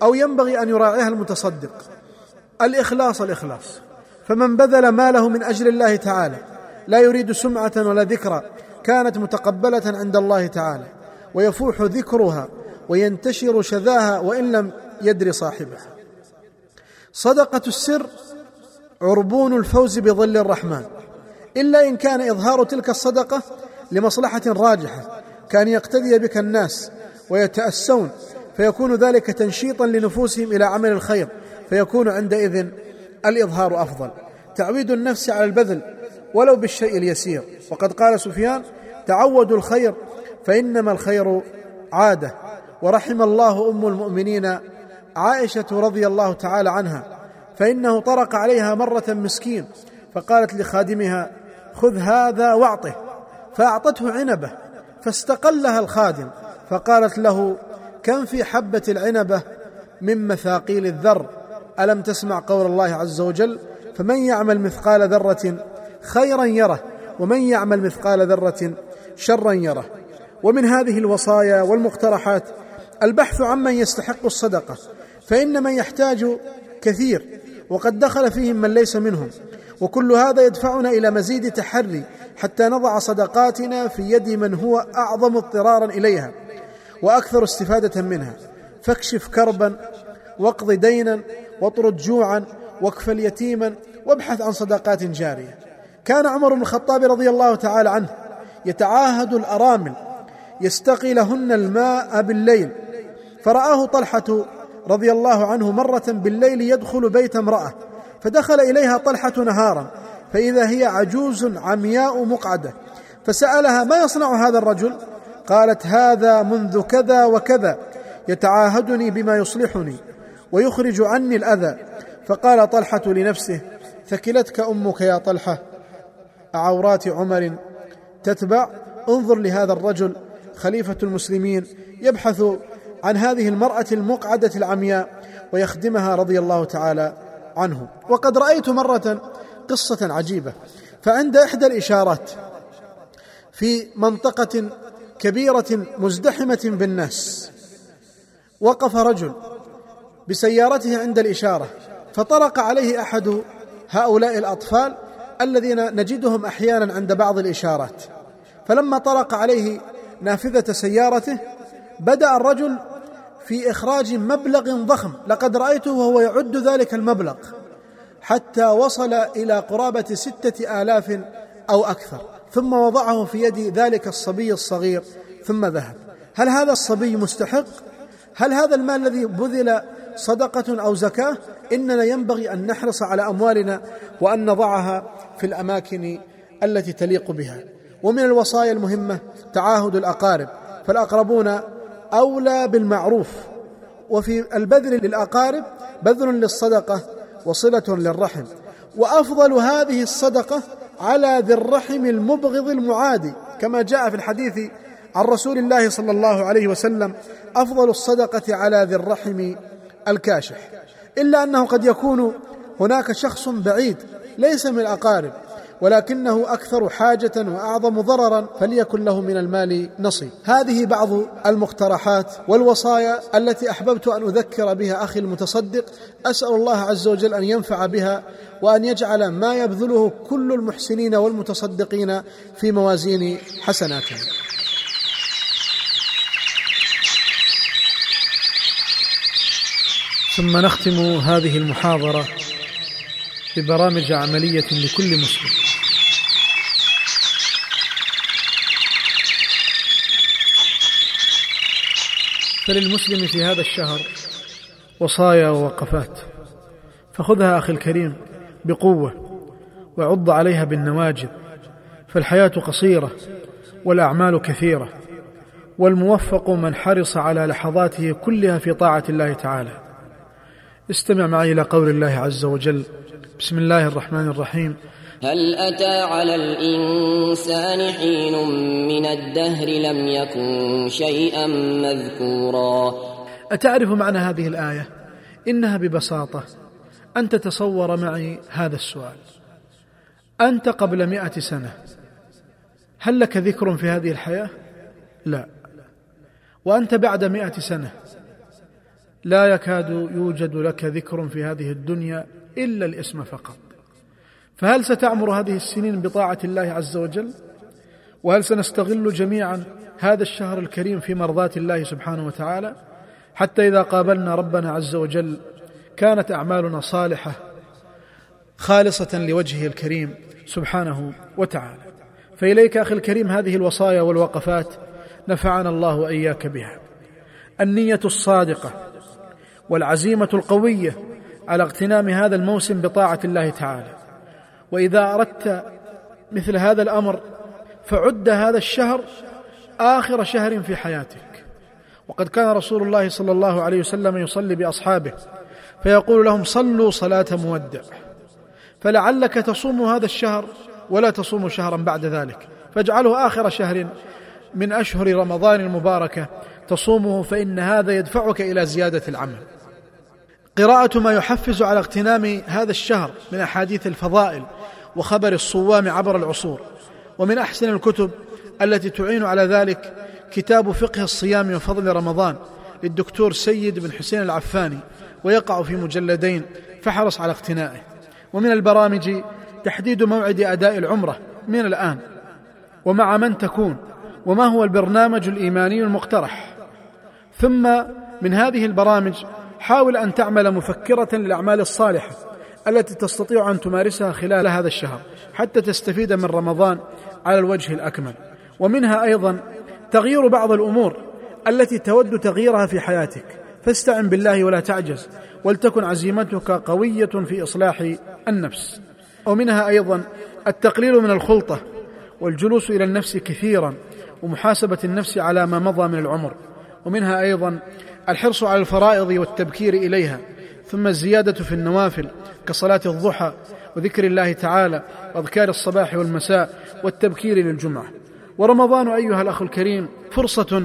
أو ينبغي أن يراعيها المتصدق الإخلاص الإخلاص. فمن بذل ماله من أجل الله تعالى لا يريد سمعة ولا ذكرى كانت متقبلة عند الله تعالى ويفوح ذكرها وينتشر شذاها وإن لم يدر صاحبها. صدقة السر عربون الفوز بظل الرحمن. إلا إن كان إظهار تلك الصدقة لمصلحة راجحة. كان يقتدي بك الناس ويتأسون. فيكون ذلك تنشيطا لنفوسهم إلى عمل الخير. فيكون عندئذ الإظهار أفضل. تعويد النفس على البذل ولو بالشيء اليسير. وقد قال سفيان تعودوا الخير فإنما الخير عادة. ورحم الله أم المؤمنين عائشة رضي الله تعالى عنها فإنه طرق عليها مرة مسكين فقالت لخادمها خذ هذا واعطه. فأعطته عنبة فاستقلها الخادم فقالت له كم في حبة العنبة من مثاقيل الذر؟ ألم تسمع قول الله عز وجل فمن يعمل مثقال ذرة خيرا يره ومن يعمل مثقال ذرة شرا يره؟ ومن هذه الوصايا والمقترحات البحث عمن يستحق الصدقة فإن من يحتاج كثير وقد دخل فيهم من ليس منهم. وكل هذا يدفعنا إلى مزيد تحري حتى نضع صدقاتنا في يد من هو أعظم اضطرارا إليها وأكثر استفادة منها. فاكشف كربا واقض دينا واطرد جوعا واكفل يتيما وابحث عن صدقات جارية. كان عمر بن الخطاب رضي الله تعالى عنه يتعاهد الأرامل يستقي لهن الماء بالليل فرآه طلحة رضي الله عنه مرة بالليل يدخل بيت امرأة فدخل إليها طلحة نهارا فإذا هي عجوز عمياء مقعدة فسألها ما يصنع هذا الرجل؟ قالت هذا منذ كذا وكذا يتعاهدني بما يصلحني ويخرج عني الأذى. فقال طلحة لنفسه ثكلتك أمك يا طلحة عورات عمر تتبع؟ انظر لهذا الرجل خليفة المسلمين يبحث عن هذه المرأة المقعدة العمياء ويخدمها رضي الله تعالى عنه. وقد رأيت مرة قصة عجيبة. فعند إحدى الإشارات في منطقة كبيرة مزدحمة بالناس وقف رجل بسيارته عند الإشارة فطرق عليه أحد هؤلاء الأطفال الذين نجدهم أحيانا عند بعض الإشارات. فلما طرق عليه نافذة سيارته بدأ الرجل في إخراج مبلغ ضخم لقد رأيته وهو يعد ذلك المبلغ حتى وصل إلى قرابة ستة آلاف أو أكثر ثم وضعه في يد ذلك الصبي الصغير ثم ذهب هل هذا الصبي مستحق؟ هل هذا المال الذي بذل صدقة أو زكاة؟ إننا ينبغي أن نحرص على أموالنا وأن نضعها في الأماكن التي تليق بها ومن الوصايا المهمة تعاهد الأقارب فالأقربون أولى بالمعروف. وفي البذل للأقارب بذل للصدقة وصلة للرحم. وأفضل هذه الصدقة على ذي الرحم المبغض المعادي كما جاء في الحديث عن رسول الله صلى الله عليه وسلم أفضل الصدقة على ذي الرحم الكاشح. إلا أنه قد يكون هناك شخص بعيد ليس من الأقارب. ولكنه أكثر حاجة وأعظم ضررا فليكن له من المال نصيب. هذه بعض المقترحات والوصايا التي أحببت أن أذكر بها أخي المتصدق. أسأل الله عز وجل أن ينفع بها وأن يجعل ما يبذله كل المحسنين والمتصدقين في موازين حسناتهم. ثم نختم هذه المحاضرة ببرامج عملية لكل مسلم. فللمسلم في هذا الشهر وصايا ووقفات. فخذها أخي الكريم بقوة وعض عليها بالنواجذ فالحياة قصيرة والأعمال كثيرة والموفق من حرص على لحظاته كلها في طاعة الله تعالى. استمع معي إلى قول الله عز وجل بسم الله الرحمن الرحيم. هل أتى على الإنسان حين من الدهر لم يكن شيئا مذكورا؟ أتعرف معنى هذه الآية؟ إنها ببساطة. أن تتصور معي هذا السؤال. أنت قبل مئة سنة. هل لك ذكر في هذه الحياة؟ لا. وأنت بعد مئة سنة. لا يكاد يوجد لك ذكر في هذه الدنيا إلا الاسم فقط. فهل ستعمر هذه السنين بطاعة الله عز وجل؟ وهل سنستغل جميعا هذا الشهر الكريم في مرضاة الله سبحانه وتعالى؟ حتى إذا قابلنا ربنا عز وجل كانت أعمالنا صالحة خالصة لوجهه الكريم سبحانه وتعالى فإليك أخي الكريم هذه الوصايا والوقفات نفعنا الله وإياك بها النية الصادقة والعزيمة القوية على اغتنام هذا الموسم بطاعة الله تعالى وإذا أردت مثل هذا الأمر فعد هذا الشهر آخر شهر في حياتك. وقد كان رسول الله صلى الله عليه وسلم يصلي بأصحابه فيقول لهم صلوا صلاة مودع. فلعلك تصوم هذا الشهر ولا تصوم شهرا بعد ذلك. فاجعله آخر شهر من أشهر رمضان المباركة تصومه فإن هذا يدفعك إلى زيادة العمل. قراءة ما يحفز على اغتنام هذا الشهر من أحاديث الفضائل وخبر الصوام عبر العصور. ومن أحسن الكتب التي تعين على ذلك كتاب فقه الصيام وفضل رمضان للدكتور سيد بن حسين العفاني ويقع في مجلدين فحرص على اقتنائه. ومن البرامج تحديد موعد أداء العمرة من الآن. ومع من تكون. وما هو البرنامج الإيماني المقترح. ثم من هذه البرامج حاول أن تعمل مفكرة للأعمال الصالحة. التي تستطيع أن تمارسها خلال هذا الشهر حتى تستفيد من رمضان على الوجه الأكمل. ومنها أيضا تغيير بعض الأمور التي تود تغييرها في حياتك. فاستعن بالله ولا تعجز ولتكن عزيمتك قوية في إصلاح النفس. ومنها أيضا التقليل من الخلطة والجلوس إلى النفس كثيرا ومحاسبة النفس على ما مضى من العمر. ومنها أيضا الحرص على الفرائض والتبكير إليها ثم الزيادة في النوافل كصلاة الضحى وذكر الله تعالى وأذكار الصباح والمساء والتبكير للجمعة. ورمضان أيها الأخ الكريم فرصة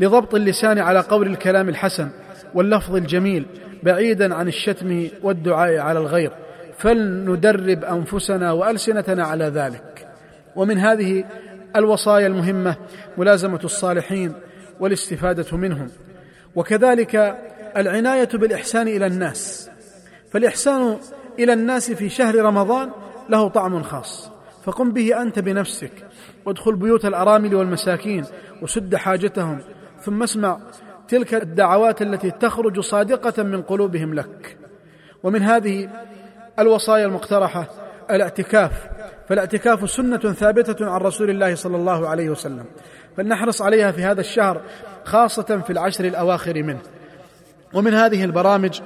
لضبط اللسان على قول الكلام الحسن واللفظ الجميل بعيدا عن الشتم والدعاء على الغير. فلندرب أنفسنا وألسنتنا على ذلك. ومن هذه الوصايا المهمة ملازمة الصالحين والاستفادة منهم. وكذلك العناية بالإحسان إلى الناس. فالإحسان إلى الناس في شهر رمضان له طعم خاص. فقم به أنت بنفسك وادخل بيوت الأرامل والمساكين وسد حاجتهم ثم اسمع تلك الدعوات التي تخرج صادقة من قلوبهم لك. ومن هذه الوصايا المقترحة الاعتكاف. فالاعتكاف سنة ثابتة عن رسول الله صلى الله عليه وسلم. فلنحرص عليها في هذا الشهر خاصة في العشر الأواخر منه. ومن هذه البرامج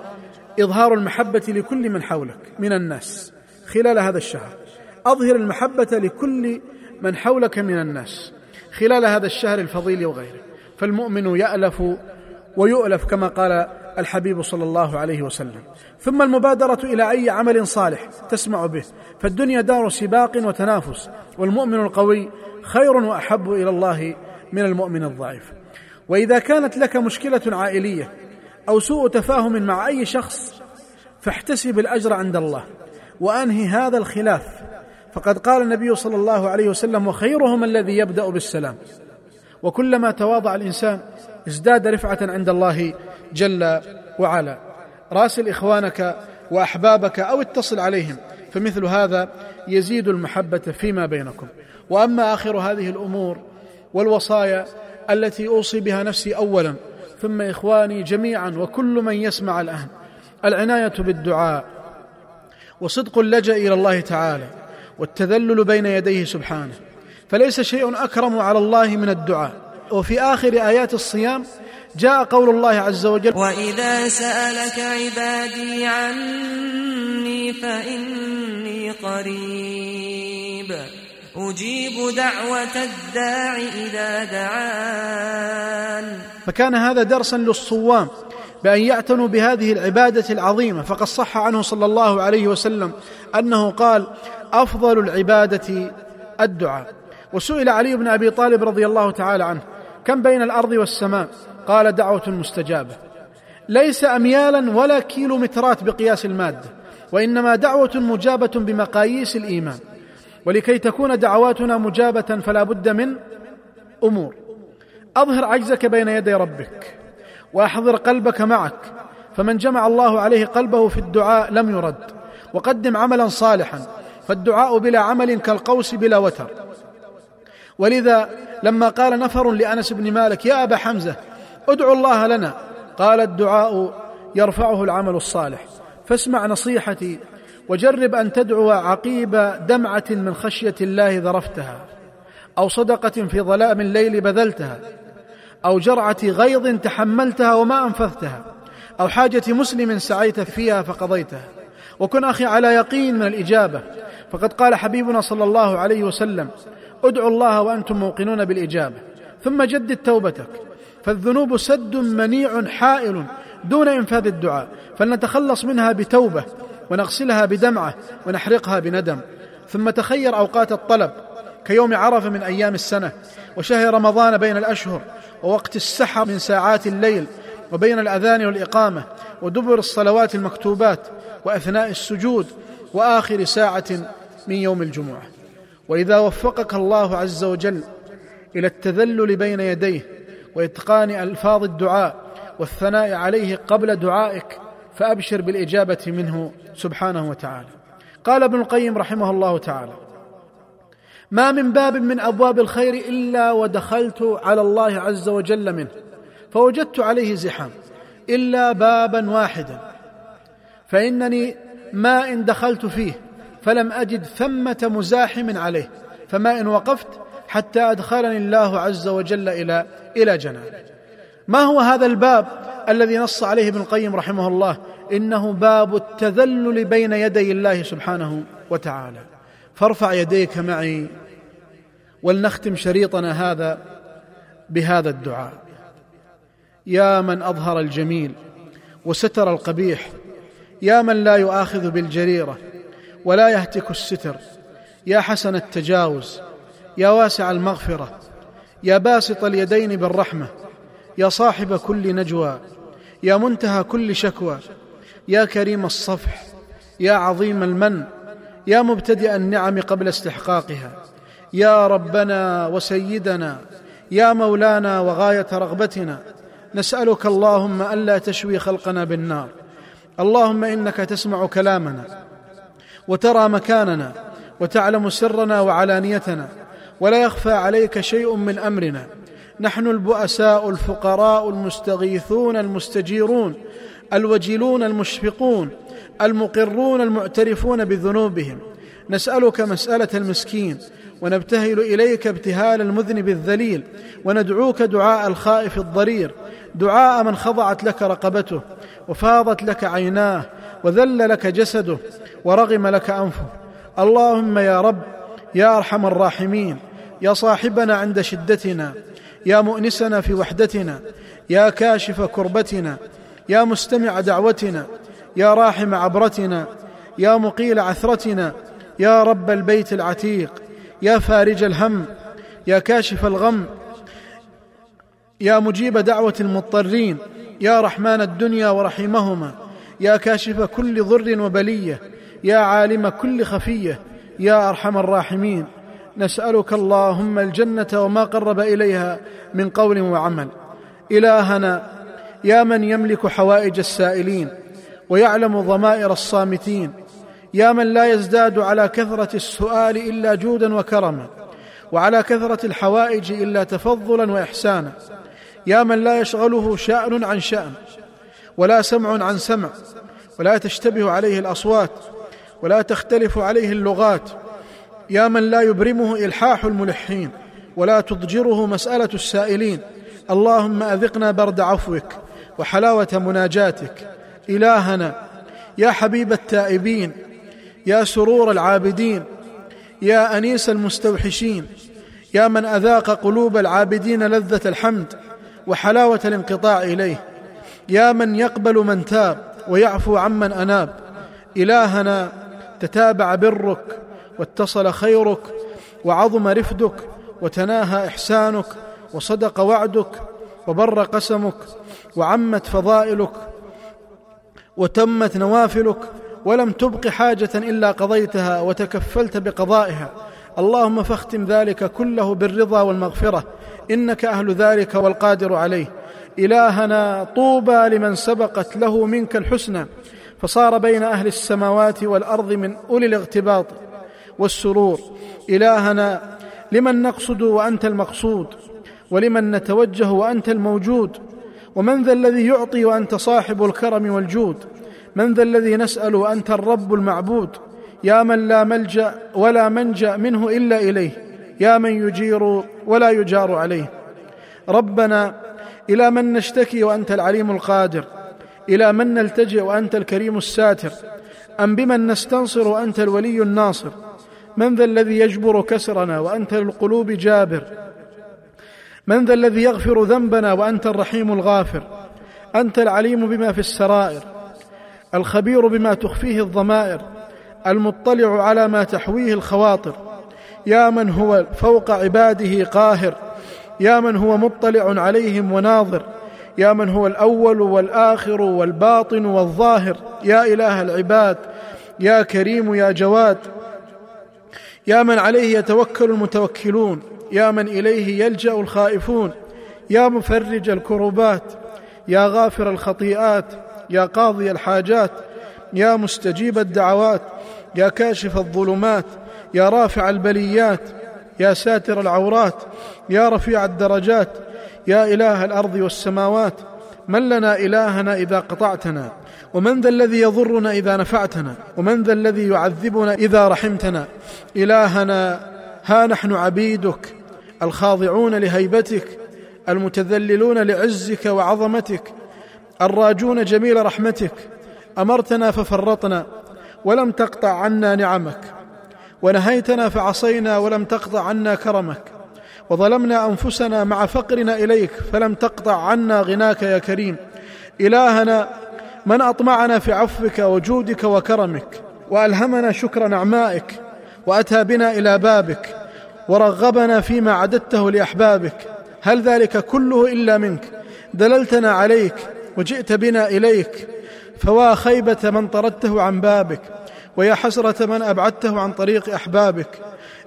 إظهار المحبة لكل من حولك من الناس خلال هذا الشهر. أظهر المحبة لكل من حولك من الناس خلال هذا الشهر الفضيل وغيره. فالمؤمن يألف ويؤلف كما قال الحبيب صلى الله عليه وسلم. ثم المبادرة إلى أي عمل صالح تسمع به. فالدنيا دار سباق وتنافس والمؤمن القوي خير وأحب إلى الله من المؤمن الضعيف. وإذا كانت لك مشكلة عائلية أو سوء تفاهم مع أي شخص فاحتسب الأجر عند الله وأنهي هذا الخلاف. فقد قال النبي صلى الله عليه وسلم وخيرهم الذي يبدأ بالسلام. وكلما تواضع الإنسان ازداد رفعة عند الله جل وعلا. راسل اخوانك وأحبابك أو اتصل عليهم فمثل هذا يزيد المحبة فيما بينكم. وأما آخر هذه الأمور والوصايا التي أوصي بها نفسي اولا ثم إخواني جميعا وكل من يسمع الآن. العناية بالدعاء وصدق اللجأ إلى الله تعالى والتذلل بين يديه سبحانه فليس شيء أكرم على الله من الدعاء. وفي آخر آيات الصيام جاء قول الله عز وجل وإذا سألك عبادي عني فإني قريب. أجيب دعوة الداع إذا دعان. فكان هذا درسا للصوام بأن يعتنوا بهذه العبادة العظيمة. فقد صح عنه صلى الله عليه وسلم أنه قال أفضل العبادة الدعاء. وسئل علي بن أبي طالب رضي الله تعالى عنه كم بين الأرض والسماء؟ قال دعوة مستجابة. ليس أميالا ولا كيلومترات بقياس المادة وإنما دعوة مجابة بمقاييس الإيمان. ولكي تكون دعواتنا مجابة فلا بد من أمور. أظهر عجزك بين يدي ربك وأحضر قلبك معك فمن جمع الله عليه قلبه في الدعاء لم يرد وقدم عملا صالحا فالدعاء بلا عمل كالقوس بلا وتر. ولذا لما قال نفر لأنس بن مالك يا أبا حمزة ادعو الله لنا. قال الدعاء يرفعه العمل الصالح. فاسمع نصيحتي وجرب أن تدعو عقيب دمعة من خشية الله ذرفتها أو صدقة في ظلام الليل بذلتها. أو جرعة غيظ تحملتها وما أنفذتها أو حاجة مسلم سعيت فيها فقضيتها. وكن أخي على يقين من الإجابة فقد قال حبيبنا صلى الله عليه وسلم ادعوا الله وأنتم موقنون بالإجابة ثم جدد توبتك. فالذنوب سد منيع حائل دون إنفاذ الدعاء. فلنتخلص منها بتوبة ونغسلها بدمعة ونحرقها بندم. ثم تخير أوقات الطلب كيوم عرفة من أيام السنة وشهر رمضان بين الأشهر ووقت السحر من ساعات الليل وبين الأذان والإقامة ودبر الصلوات المكتوبات وأثناء السجود وآخر ساعة من يوم الجمعة. وإذا وفقك الله عز وجل إلى التذلل بين يديه وإتقان ألفاظ الدعاء والثناء عليه قبل دعائك فأبشر بالإجابة منه سبحانه وتعالى. قال ابن القيم رحمه الله تعالى ما من باب من أبواب الخير إلا ودخلت على الله عز وجل منه فوجدت عليه زحام إلا بابا واحدا. فإنني ما إن دخلت فيه فلم أجد ثمة مزاحم عليه فما إن وقفت حتى أدخلني الله عز وجل إلى إلى جنانه ما هو هذا الباب الذي نص عليه ابن القيم رحمه الله؟ إنه باب التذلل بين يدي الله سبحانه وتعالى. فارفع يديك معي ولنختم شريطنا هذا بهذا الدعاء. يا من أظهر الجميل وستر القبيح يا من لا يؤاخذ بالجريرة ولا يهتك الستر يا حسن التجاوز يا واسع المغفرة يا باسط اليدين بالرحمة يا صاحب كل نجوى يا منتهى كل شكوى يا كريم الصفح يا عظيم المن يا مبتدئ النعم قبل استحقاقها يا ربنا وسيدنا يا مولانا وغاية رغبتنا نسألك اللهم ألا تشوي خلقنا بالنار اللهم إنك تسمع كلامنا وترى مكاننا وتعلم سرنا وعلانيتنا ولا يخفى عليك شيء من أمرنا نحن البؤساء الفقراء المستغيثون المستجيرون الوجلون المشفقون المقرون المعترفون بذنوبهم. نسألك مسألة المسكين ونبتهل إليك ابتهال المذنب الذليل وندعوك دعاء الخائف الضرير. دعاء من خضعت لك رقبته وفاضت لك عيناه وذل لك جسده ورغم لك أنفه. اللهم يا رب يا أرحم الراحمين يا صاحبنا عند شدتنا يا مؤنسنا في وحدتنا يا كاشف كربتنا يا مستمع دعوتنا يا راحم عبرتنا يا مقيل عثرتنا يا رب البيت العتيق يا فارج الهم يا كاشف الغم يا مجيب دعوة المضطرين يا رحمن الدنيا ورحيمهما يا كاشف كل ضر وبلية يا عالم كل خفية يا أرحم الراحمين. نسألك اللهم الجنة وما قرب إليها من قول وعمل. إلهنا يا من يملك حوائج السائلين ويعلم ضمائر الصامتين. يا من لا يزداد على كثرة السؤال إلا جودا وكرما وعلى كثرة الحوائج إلا تفضلا وإحسانا. يا من لا يشغله شأن عن شأن ولا سمع عن سمع ولا تشتبه عليه الأصوات ولا تختلف عليه اللغات. يا من لا يبرمه إلحاح الملحين ولا تضجره مسألة السائلين. اللهم أذقنا برد عفوك وحلاوة مناجاتك. إلهنا يا حبيب التائبين يا سرور العابدين يا أنيس المستوحشين يا من أذاق قلوب العابدين لذة الحمد وحلاوة الانقطاع إليه يا من يقبل من تاب ويعفو عمن أناب. إلهنا تتابع برك واتصل خيرك وعظم رفدك وتناهى إحسانك وصدق وعدك وبر قسمك وعمت فضائلك وتمت نوافلك ولم تبق حاجة إلا قضيتها وتكفلت بقضائها. اللهم فاختم ذلك كله بالرضا والمغفرة. إنك أهل ذلك والقادر عليه. إلهنا طوبى لمن سبقت له منك الحسنى. فصار بين أهل السماوات والأرض من أولي الاغتباط والسرور. إلهنا لمن نقصد وأنت المقصود ولمن نتوجه وأنت الموجود. ومن ذا الذي يعطي وأنت صاحب الكرم والجود؟ من ذا الذي نسأل وأنت الرب المعبود؟ يا من لا ملجأ ولا منجأ منه إلا إليه. يا من يجير ولا يجار عليه. ربنا إلى من نشتكي وأنت العليم القادر؟ إلى من نلتجئ وأنت الكريم الساتر؟ أم بمن نستنصر وأنت الولي الناصر؟ من ذا الذي يجبر كسرنا وأنت للقلوب جابر؟ من ذا الذي يغفر ذنبنا وأنت الرحيم الغافر؟ أنت العليم بما في السرائر الخبير بما تخفيه الضمائر المطلع على ما تحويه الخواطر. يا من هو فوق عباده قاهر يا من هو مطلع عليهم وناظر يا من هو الأول والآخر والباطن والظاهر. يا إله العباد يا كريم يا جواد يا من عليه يتوكل المتوكلون. يا من إليه يلجأ الخائفون يا مفرج الكربات يا غافر الخطيئات يا قاضي الحاجات يا مستجيب الدعوات يا كاشف الظلمات يا رافع البليات يا ساتر العورات يا رفيع الدرجات يا إله الأرض والسماوات من لنا إلهنا إذا قطعتنا ومن ذا الذي يضرنا إذا نفعتنا ومن ذا الذي يعذبنا إذا رحمتنا. إلهنا ها نحن عبيدك. الخاضعون لهيبتك المتذللون لعزك وعظمتك الراجون جميل رحمتك أمرتنا ففرطنا ولم تقطع عنا نعمك ونهيتنا فعصينا ولم تقطع عنا كرمك وظلمنا أنفسنا مع فقرنا إليك فلم تقطع عنا غناك يا كريم. إلهنا من أطمعنا في عفوك وجودك وكرمك وألهمنا شكر نعمائك وأتى بنا إلى بابك ورغبنا فيما عددته لأحبابك. هل ذلك كله إلا منك؟ دللتنا عليك وجئت بنا إليك. فوا خيبة من طردته عن بابك ويا حسرة من أبعدته عن طريق أحبابك.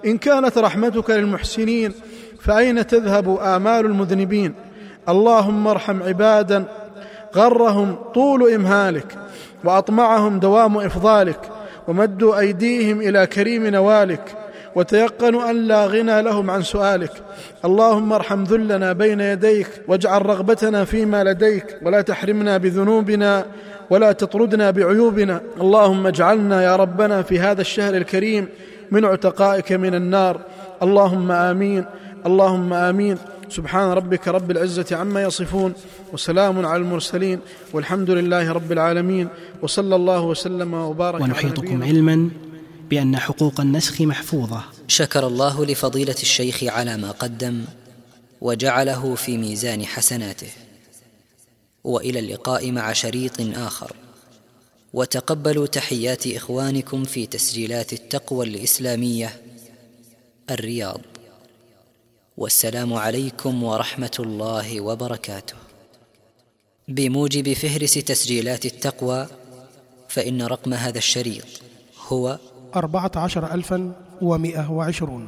إن كانت رحمتك للمحسنين فأين تذهب آمال المذنبين؟ اللهم ارحم عبادا غرهم طول إمهالك وأطمعهم دوام إفضالك ومدوا أيديهم إلى كريم نوالك. وتيقنوا أن لا غنى لهم عن سؤالك. اللهم ارحم ذلنا بين يديك واجعل رغبتنا فيما لديك. ولا تحرمنا بذنوبنا ولا تطردنا بعيوبنا. اللهم اجعلنا يا ربنا في هذا الشهر الكريم من عتقائك من النار. اللهم آمين. اللهم آمين. سبحان ربك رب العزة عما يصفون وسلام على المرسلين. والحمد لله رب العالمين. وصلى الله وسلم وبارك ونحيطكم علما. بأن حقوق النسخ محفوظة. شكر الله لفضيلة الشيخ على ما قدم وجعله في ميزان حسناته. وإلى اللقاء مع شريط آخر. وتقبلوا تحيات إخوانكم في تسجيلات التقوى الإسلامية الرياض. والسلام عليكم ورحمة الله وبركاته. بموجب فهرس تسجيلات التقوى فإن رقم هذا الشريط هو أربعة عشر ألفا ومائة وعشرون.